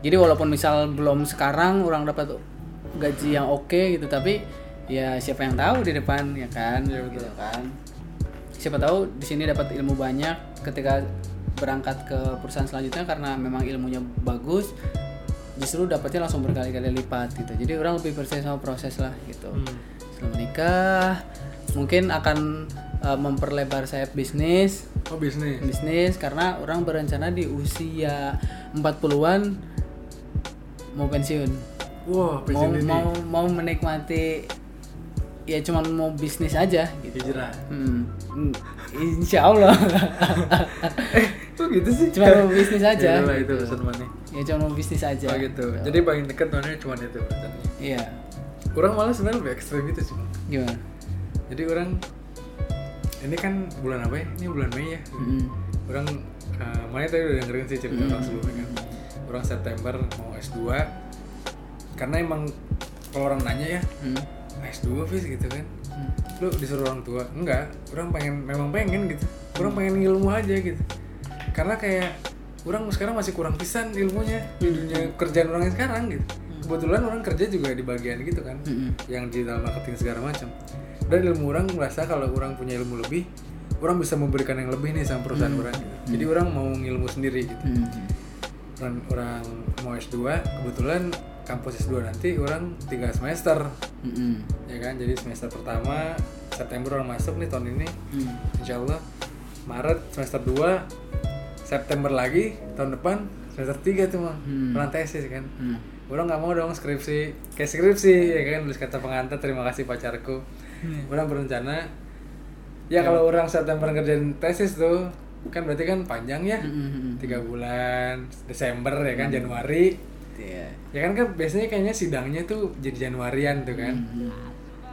Jadi walaupun misal belum sekarang orang dapat gaji yang oke gitu tapi ya siapa yang tahu di depan ya kan? Iya, gitu kan. Siapa tahu di sini dapat ilmu banyak ketika berangkat ke perusahaan selanjutnya karena memang ilmunya bagus justru dapatnya langsung berkali-kali lipat gitu. Jadi orang lebih percaya sama proses lah gitu. Hmm. setelah menikah mungkin akan uh, memperlebar sayap bisnis. Oh bisnis. bisnis karena orang berencana di usia 40-an mau pensiun Wah mau pensiun ini. mau mau menikmati ya cuman mau bisnis aja gitu Hijrah. Hmm, hmm, insya Allah eh kok gitu sih? cuma mau bisnis aja Ya, udah lah, itu gitu. urusan mana? ya cuma mau bisnis aja Oh gitu. Jadi paling dekat mana cuma itu. rencananya. iya Kurang malah sebenarnya lebih ekstrim gitu sih. Gimana Jadi orang ini kan bulan apa ya? Ini bulan Mei ya. Mm-mm. Orang uh, mana tadi udah dengerin sih cerita orang sebelumnya kan. Orang September mau S2 karena emang kalau orang nanya ya Hmm. S2 Fis gitu kan. Hmm. lu disuruh orang tua? Enggak. Orang pengen memang pengen gitu. Orang pengen ilmu aja gitu. Karena kayak orang sekarang masih kurang pisan ilmunya di dunia kerjaan orang yang sekarang gitu. Kebetulan orang kerja juga di bagian gitu kan Mm-mm. yang digital marketing segala macam. Dan ilmu orang merasa kalau orang punya ilmu lebih orang bisa memberikan yang lebih nih sama perusahaan orang gitu. jadi orang mau ngilmu sendiri gitu. Hmm. Orang, orang mau S2 kebetulan kampus S2 nanti orang tiga semester. Mm-mm. ya kan? Jadi semester pertama September orang masuk nih tahun ini. Hmm. Insya Allah Maret semester 2 September lagi tahun depan semester 3 tuh mah Hmm. orang tesis kan? Hmm. orang nggak mau dong skripsi. Kayak skripsi ya kan? Tulis kata pengantar terima kasih pacarku. Hmm. orang berencana. Ya kalau orang September ngerjain tesis tuh kan berarti kan panjang ya. Tiga bulan Desember ya kan Januari. Iya. ya kan kan biasanya kayaknya sidangnya tuh jadi Januarian tuh kan. Hmm.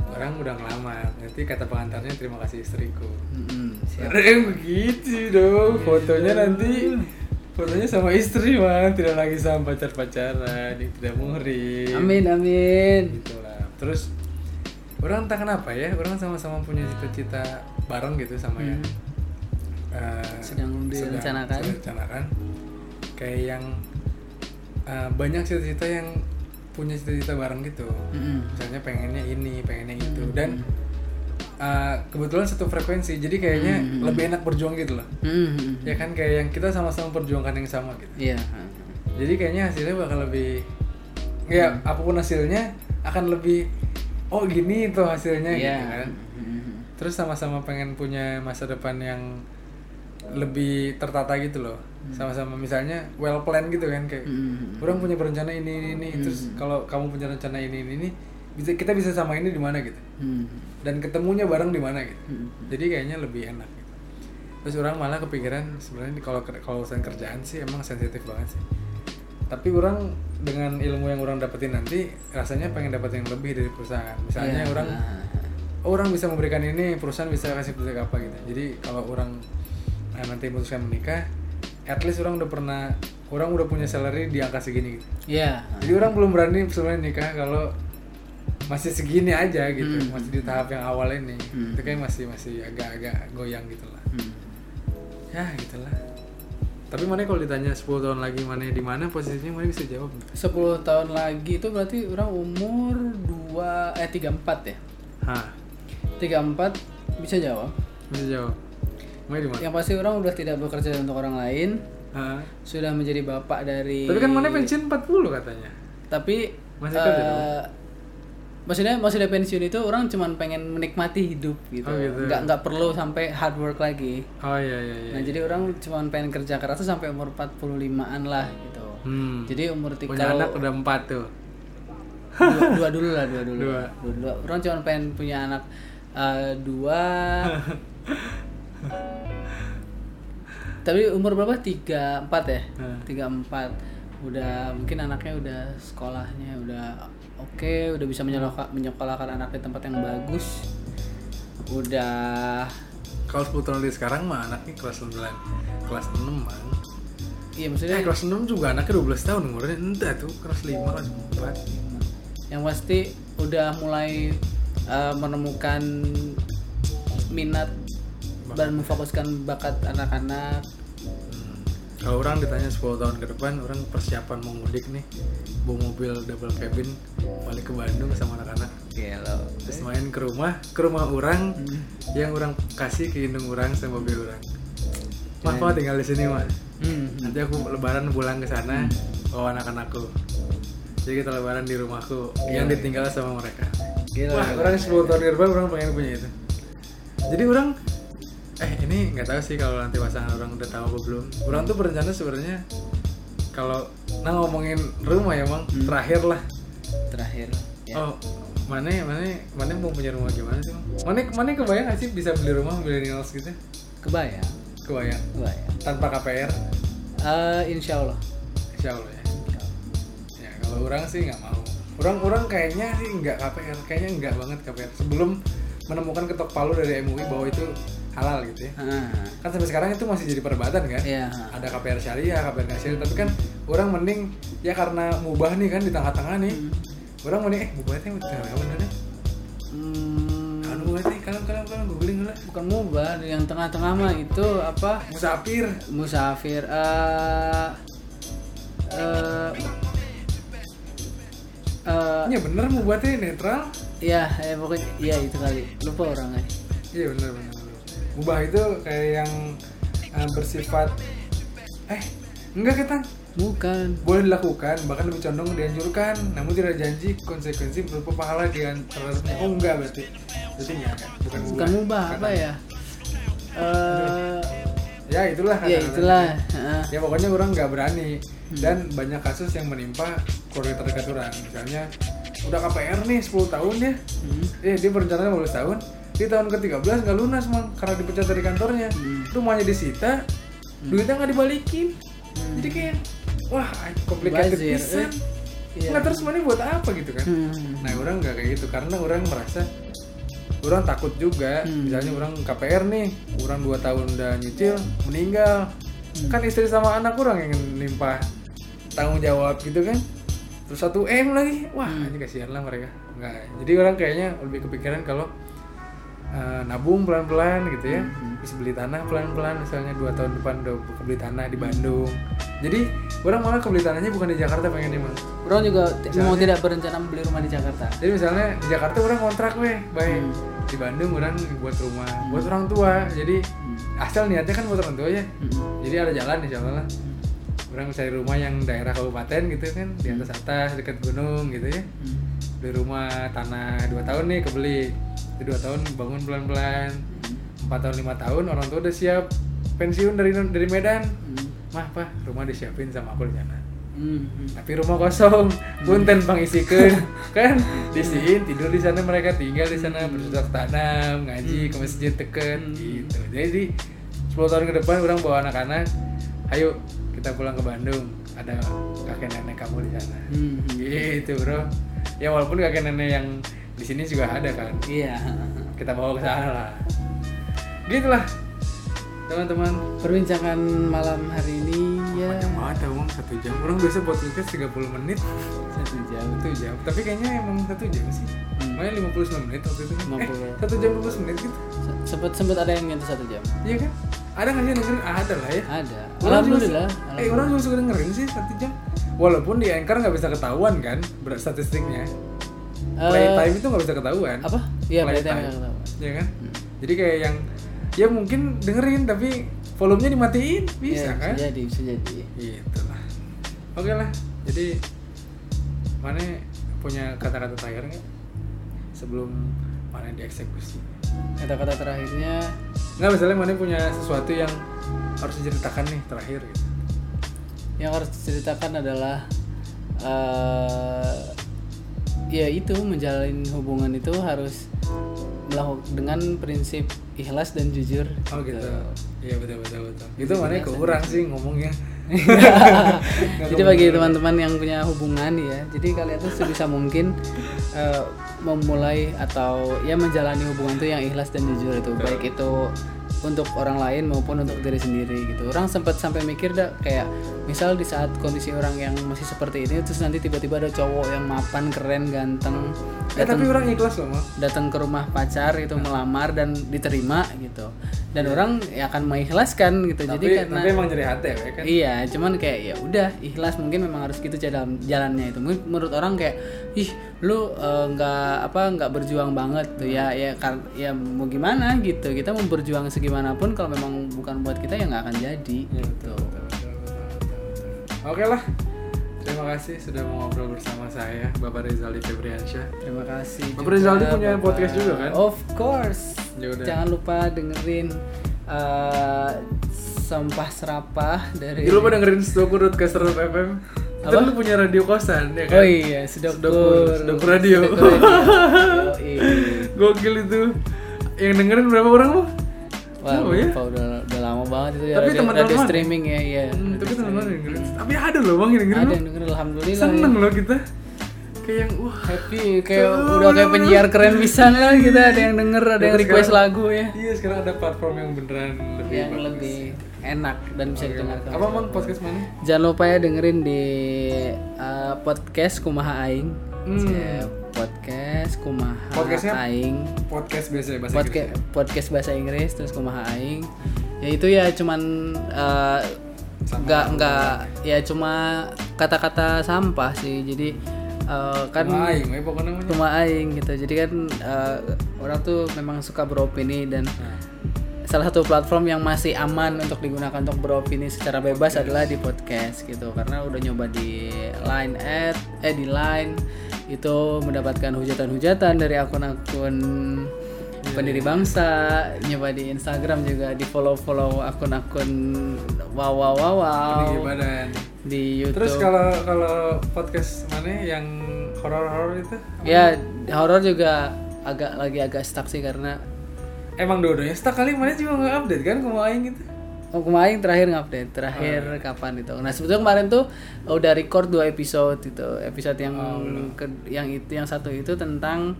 orang udah ngelamar nanti kata pengantarnya terima kasih istriku. Yang begitu dong fotonya nanti fotonya sama istri mah tidak lagi sama pacar pacaran yang tidak muhrim Amin amin. gitu lah terus orang entah kenapa ya orang sama-sama punya cita-cita bareng gitu sama yang eh, Sedang direncanakan. sedang direncanakan. kayak yang eh, banyak cita-cita yang punya cita-cita bareng gitu Mm-mm. misalnya pengennya ini pengennya itu dan uh, kebetulan satu frekuensi jadi kayaknya lebih enak berjuang gitu loh Mm-mm. ya kan kayak yang kita sama-sama perjuangkan yang sama gitu Iya. jadi kayaknya hasilnya bakal lebih ya apa pun hasilnya akan lebih oh gini tuh hasilnya Iya. gitu kan Mm-mm. terus sama-sama pengen punya masa depan yang lebih tertata gitu loh sama-sama misalnya well plan gitu kan kayak Mm-mm. orang punya berencana ini ini, ini. terus kalau kamu punya rencana ini ini, ini bisa kita bisa sama ini di mana gitu Mm. dan ketemunya bareng di mana gitu Mm. jadi kayaknya lebih enak gitu. terus orang malah kepikiran sebenarnya kalau kalau urusan kerjaan sih emang sensitif banget sih tapi orang dengan ilmu yang orang dapetin nanti rasanya pengen dapat yang lebih dari perusahaan misalnya Iya. orang oh, orang bisa memberikan ini perusahaan bisa kasih apa gitu jadi kalau orang eh, nanti memutuskan menikah at least orang udah pernah orang udah punya salary di angka segini gitu Iya. jadi orang belum berani sebenarnya nikah kalau masih segini aja gitu Hmm. masih di tahap yang awal ini Hmm. itu kayak masih masih agak-agak goyang gitu lah Hmm. ya gitulah tapi mana kalau ditanya 10 tahun lagi mana di mana posisinya mana bisa jawab nggak? 10 tahun lagi itu berarti orang umur 2 eh 34 ya. Hah, 34 bisa jawab. bisa jawab Yang pasti orang udah tidak bekerja untuk orang lain, Hah. sudah menjadi bapak dari tapi kan mana pensiun 40 katanya Tapi Masih kerja eh, dong? maksudnya maksudnya pensiun itu orang cuman pengen menikmati hidup gitu. Oh, gitu. Nggak nggak perlu sampai hard work lagi. oh iya iya iya Nah, jadi orang cuman pengen kerja keras tuh sampai umur 45-an lah gitu. hmm. Jadi umur tiga punya anak udah empat tuh dua, dua dulu lah dua dulu Dua. dua, dua. orang cuma pengen punya anak eh, dua tapi umur berapa? Tiga empat ya? Hmm. tiga empat udah mungkin anaknya udah sekolahnya udah oke udah bisa menyekolahkan menyekolahkan anak di tempat yang bagus. Udah. Kalau 10 tahun dari sekarang mah anaknya kelas 9 kelas 6 man. Iya eh maksudnya kelas 6 juga anaknya 12 tahun umurnya. Entah tuh. Kelas 5 kelas 4 yang pasti udah mulai eh, menemukan minat dan memfokuskan bakat anak-anak Hmm. Kalau orang ditanya 10 tahun ke depan, orang persiapan mau mudik nih, bawa mobil double cabin, balik ke Bandung sama anak-anak, Gelo. terus main ke rumah, ke rumah orang yang orang kasih ke indung orang sama mobil orang. Mah, Pak, tinggal di sini mah. Hmm. Nanti aku lebaran pulang ke sana, bawa anak-anakku. Jadi kita lebaran di rumahku, yang ditinggal sama mereka. Gila. Wah, orang 10 tahun ke depan orang pengen punya itu. Jadi orang eh ini nggak tahu sih kalau nanti pasangan orang udah tahu apa belum. Orang tuh berencana sebenarnya kalau nah ngomongin rumah ya, Bang, terakhir lah. Terakhir. Ya. Oh, mana mana mana mau punya rumah gimana sih? Mana mana kebayang sih bisa beli rumah millennials gitu? Kebayang. Kebayang. Kebayang. Tanpa KPR, Eh, insya Allah. insya Allah ya. Ya kalau orang sih nggak mau. Orang-orang kayaknya sih nggak KPR, kayaknya nggak banget KPR. Sebelum menemukan ketok palu dari MUI bahwa itu halal gitu ya. Ah, Kan sampai sekarang itu masih jadi perdebatan kan? Iya. Ada KPR syariah, KPR nggak syariah. Tapi kan orang mending ya karena mubah nih kan di tengah-tengah nih. Orang mending eh mubah itu tengah bener nih. Hmm, Kalau mubah itu kalau kalau kalau googling lah. bukan mubah yang tengah-tengah mah itu apa Musafir. musafir eh eh eh Iya bener mubah itu netral. ya ya pokoknya ya itu kali lupa orang aja Iya bener bener. Mubah itu kayak yang eh, bersifat eh enggak ketan. Bukan. Boleh dilakukan bahkan lebih condong dianjurkan namun tidak janji konsekuensi berupa pahala di antara oh enggak berarti. Berarti enggak kan? Bukan mubah. Bukan mubah apa ya? Eh ya itulah ya itulah heeh. ya pokoknya orang nggak berani. Dan banyak kasus yang menimpa keluarga terdekat orang. Misalnya udah KPR nih 10 tahun ya. Hmm. eh dia berencana 15 tahun di tahun ke-13 nggak lunas mang karena dipecat dari kantornya Hmm. rumahnya disita duitnya nggak dibalikin Hmm. jadi kayak wah complicated Bazir, pisan eh. Iya. nggak terus money buat apa gitu kan Hmm. nah orang nggak kayak gitu karena orang merasa orang takut juga Hmm. misalnya orang KPR nih orang dua tahun udah nyicil meninggal Hmm. kan istri sama anak orang yang nimpah tanggung jawab gitu kan terus satu m lagi wah Hmm. ini kasihan lah mereka nggak jadi orang kayaknya lebih kepikiran kalau eh, nabung pelan-pelan gitu ya. Hmm. bisa beli tanah pelan-pelan misalnya dua tahun depan udah beli tanah di Bandung. Jadi orang malah kebeli tanahnya bukan di Jakarta pengen mas orang juga t- mau tidak berencana membeli rumah di Jakarta. Jadi misalnya di Jakarta orang kontrak weh baik. Hmm. di Bandung orang buat rumah buat orang tua. Jadi asal niatnya kan buat orang tua ya Hmm. jadi ada jalan insya Allah lah orang cari rumah yang daerah kabupaten gitu kan di atas atas dekat gunung gitu ya. Hmm. Beli rumah tanah dua tahun nih kebeli. Itu dua tahun bangun pelan pelan empat tahun lima tahun orang tua udah siap pensiun dari dari Medan. Hmm. mah pak rumah disiapin sama aku di sana. Hmm. tapi rumah kosong. Punten pangisikan kan disiin tidur di sana mereka tinggal di sana bercocok tanam ngaji ke masjid deket gitu. Jadi 10 tahun ke depan orang bawa anak-anak ayo kita pulang ke Bandung. Ada kakek nenek kamu di sana. Hmm. gitu bro ya walaupun kakek nenek yang di sini juga ada kan Iya. kita bawa ke sana lah gitulah teman-teman Perbincangan malam hari ini ya panjang banget ya bang satu jam orang biasa buat podcast 30 menit satu jam. satu jam tapi kayaknya emang satu jam sih Hmm. makanya 59 menit waktu itu kan eh 50. satu jam 15 menit gitu Sempet sempet ada yang nyentuh satu jam. iya kan ada nggak sih dengerin ada lah ya Ada. Alhamdulillah. eh orang juga suka dengerin sih satu jam walaupun di anchor nggak bisa ketahuan kan berat statistiknya. Eh, playtime itu nggak bisa ketahuan. apa? Iya, Playtime. yang ketahuan. ya kan? Jadi kayak yang ya mungkin dengerin tapi volumenya dimatiin. Bisa Iya, kan? Bisa jadi, bisa jadi. gitu lah. Oke lah. Jadi mana punya kata-kata terakhir nggak? Sebelum mana dieksekusi. Kata-kata terakhirnya nggak misalnya mana punya sesuatu yang harus diceritakan nih terakhir gitu yang harus diceritakan adalah eh ya itu menjalin hubungan itu harus melakukan dengan prinsip ikhlas dan jujur. oh gitu. Iya betul betul betul. Itu mana kurang sih ngomongnya. Jadi bagi teman-teman yang punya hubungan ya, jadi kalian tuh sebisa mungkin eh, memulai atau ya menjalani hubungan itu yang ikhlas dan jujur itu, baik itu untuk orang lain maupun untuk diri sendiri gitu. Orang sempat sampai mikir dah kayak misal di saat kondisi orang yang masih seperti ini terus nanti tiba-tiba ada cowok yang mapan, keren, ganteng eh tapi orang ikhlas loh mah datang ke rumah pacar itu melamar dan diterima gitu. Dan orang ya akan mengikhlaskan gitu. tapi jadi karena tapi emang jadi hati ya kan Iya, cuman kayak ya udah ikhlas mungkin memang harus gitu jalan jalannya itu. Mungkin menurut orang kayak ih lu eh, nggak apa nggak berjuang banget tuh ya ya kar- ya mau gimana gitu. Kita mau berjuang segimanapun kalau memang bukan buat kita ya nggak akan jadi Iya, gitu. Betul, betul, Oke lah. Terima kasih sudah mau ngobrol bersama saya, Bapak Rizaldi Febriansyah. Terima kasih. Bapak Rizaldi punya Bapak. podcast juga kan? Of course. Ya udah. Jangan lupa dengerin eh, Sampah Serapah dari Jadi lu pada dengerin Stokur ke Serut FM? Apa? lu punya radio kosan ya kan? Oh iya, Sedokur. Sedokur, Radio. Sedokur Radio. Gokil itu. Yang dengerin berapa orang lu? Wah, Oh, ya? udah, udah lama banget itu ya Tapi radio, teman-teman streaming ya, iya. Hmm, tapi teman-teman dengerin. Tapi ada loh bang yang dengerin Ada yang dengerin alhamdulillah. Seneng ya. loh kita. Kayak yang wah. Happy kayak udah kayak penyiar keren bisa lah kita ada yang denger, ada yang Terus request sekarang- lagu ya. Iya sekarang ada platform yang beneran lebih Yang bagus. lebih enak dan bisa didengarkan. Apa bang podcast mana? Jangan lupa ya dengerin di uh, podcast Kumaha Aing. Hmm. Ya, podcast Kumaha Podcastnya Aing. Podcast biasa ya bahasa podcast podcast bahasa Inggris terus kumaha aing. Ya itu ya cuman eh, nggak nggak ya cuma kata-kata sampah sih. Jadi eh, kan Cuma aing, pokoknya cuma aing gitu. Jadi kan eh, orang tuh memang suka beropini dan Nah, salah satu platform yang masih aman untuk digunakan untuk beropini secara bebas adalah di podcast gitu. Karena udah nyoba di line ad eh di line itu mendapatkan hujatan-hujatan dari akun-akun pendiri bangsa. Nyoba di Instagram juga di follow-follow akun-akun wow wow wow, wow. Di YouTube. Terus kalau kalau podcast mana yang horor-horor itu? ya horor juga agak lagi agak stuck sih karena Emang dua-duanya stuck kali mana juga nggak update kan kamu aing gitu? Oh, kemarin terakhir ngupdate, terakhir kapan itu. Nah, sebetulnya kemarin tuh udah record dua episode itu. Episode yang ke- yang itu yang satu itu tentang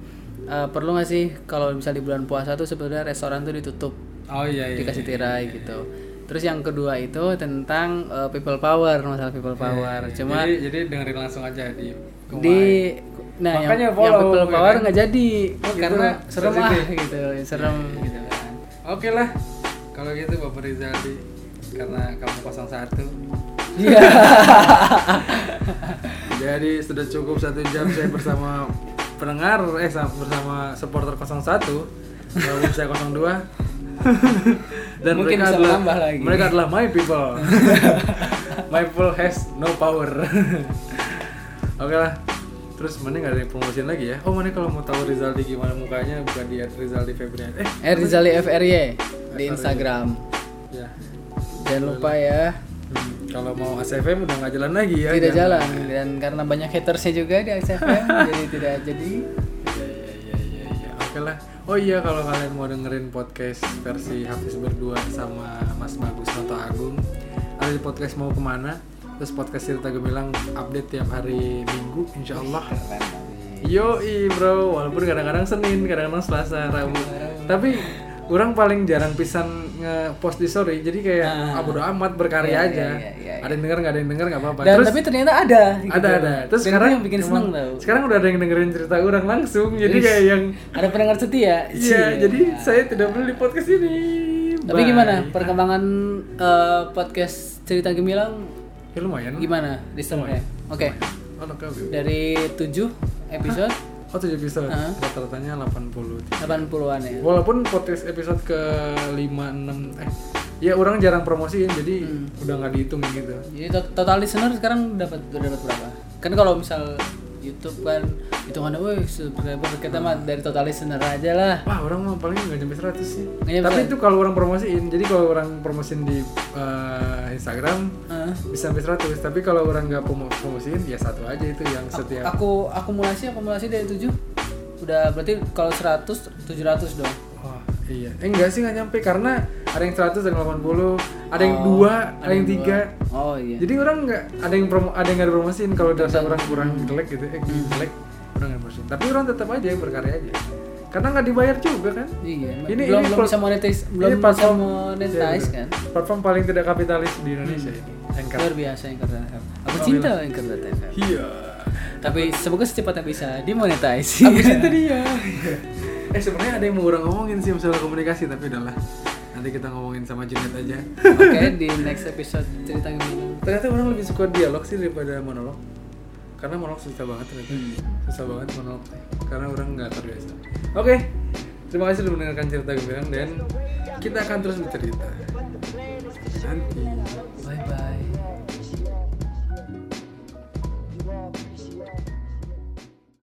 eh, perlu nggak sih kalau misalnya di bulan puasa tuh sebenarnya restoran tuh ditutup, Oh iya iya. dikasih tirai gitu. Terus yang kedua itu tentang eh, people power, masalah people power. Cuma jadi, jadi dengerin langsung aja di di. Nah yang, Makanya yang follow, people ya power kan? nggak jadi Oh, gitu. karena serem ah Sensitif. gitu, serem gitu kan. Oke lah. Kalau gitu Bapak Rizaldi karena kamu 01 Iya. Jadi sudah cukup satu jam saya bersama pendengar eh sa- bersama supporter 01 walaupun saya 02 dan Mungkin mereka adalah, lagi. mereka adalah my people my people has no power oke lah terus mana nggak ada yang promosiin lagi ya oh mana kalau mau tahu Rizaldi gimana mukanya bukan di Rizaldi Febrian eh Eh Rizali FRY di Instagram. ya Jangan lupa ya. Hmm, kalau mau ACFM udah nggak jalan lagi ya Tidak jalan dan karena banyak hatersnya juga di XFM jadi tidak jadi. Iya iya iya iya iya. Oke lah. Oh iya kalau kalian mau dengerin podcast versi Hafiz berdua sama Mas Bagus Noto Agung ada di podcast mau ke mana terus podcast cerita gemilang update tiap hari Minggu Insya Allah Yo bro, walaupun kadang-kadang Senin, kadang-kadang Selasa, Rabu. Tapi orang paling jarang pisan nge-post di story, jadi kayak Ah. ah, bodo amat berkarya Iya, aja. iya, iya, iya. Ada yang denger nggak ada yang denger nggak apa-apa. Dan Terus tapi ternyata ada. gitu. ada ada. Terus Dan sekarang yang bikin emang- seneng tau. Sekarang udah ada yang dengerin cerita orang langsung, jadi kayak yang Ada pendengar setia. iya, jadi saya tidak perlu di podcast ini. Tapi Bye. gimana perkembangan eh, podcast cerita gemilang Ya lumayan. gimana listenernya? Oke. Oh, oke, oke. Dari 7 episode Oh, 7 episode. Ah. Rata-ratanya 80. 80-an ya. Walaupun podcast episode ke 5 6 eh ya orang jarang promosiin jadi Hmm. udah nggak dihitung gitu. Jadi to- total listener sekarang dapat udah dapat berapa? Kan kalau misal YouTube kan hitungannya, woi subscriber kita mah dari total listener aja lah. Wah, orang mah paling nggak sampai 100 sih. Nyampe Tapi 100. itu kalau orang promosiin. Jadi kalau orang promosiin di eh, Instagram Heeh. bisa sampai 100, tapi kalau orang nggak promo promosiin ya satu aja itu yang setiap Aku akumulasi akumulasi dari 7 udah berarti kalau 100 700 dong. Wah, iya. Eh enggak sih nggak nyampe karena ada yang 100 ada yang 80, ada yang Oh, dua, ada, yang tiga. Oh iya. Jadi orang nggak ada yang promo, ada yang nggak dipromosiin kalau dirasa orang kurang jelek gitu, eh jelek nggak. Tapi orang tetap aja berkarya aja. Karena nggak dibayar juga kan. Iya, Ini belum ini belum bisa monetize, ini belum bisa platform- monetize Iya, kan. Platform paling tidak kapitalis di Indonesia ini. Anchor. Luar biasa Anchor FM. Aku Oh, cinta Anchor FM. Iya. Tapi semoga secepatnya bisa dimonetize. Habis itu dia. eh sebenarnya ada yang mau orang ngomongin sih masalah komunikasi tapi udahlah. Nanti kita ngomongin sama Junet aja. Oke, di next episode cerita gimana? ternyata orang lebih suka dialog sih daripada monolog karena monolog susah banget ternyata. Hmm. susah banget monolog. Karena orang nggak terbiasa. Oke terima kasih sudah mendengarkan cerita gemilang dan kita akan terus bercerita. Nanti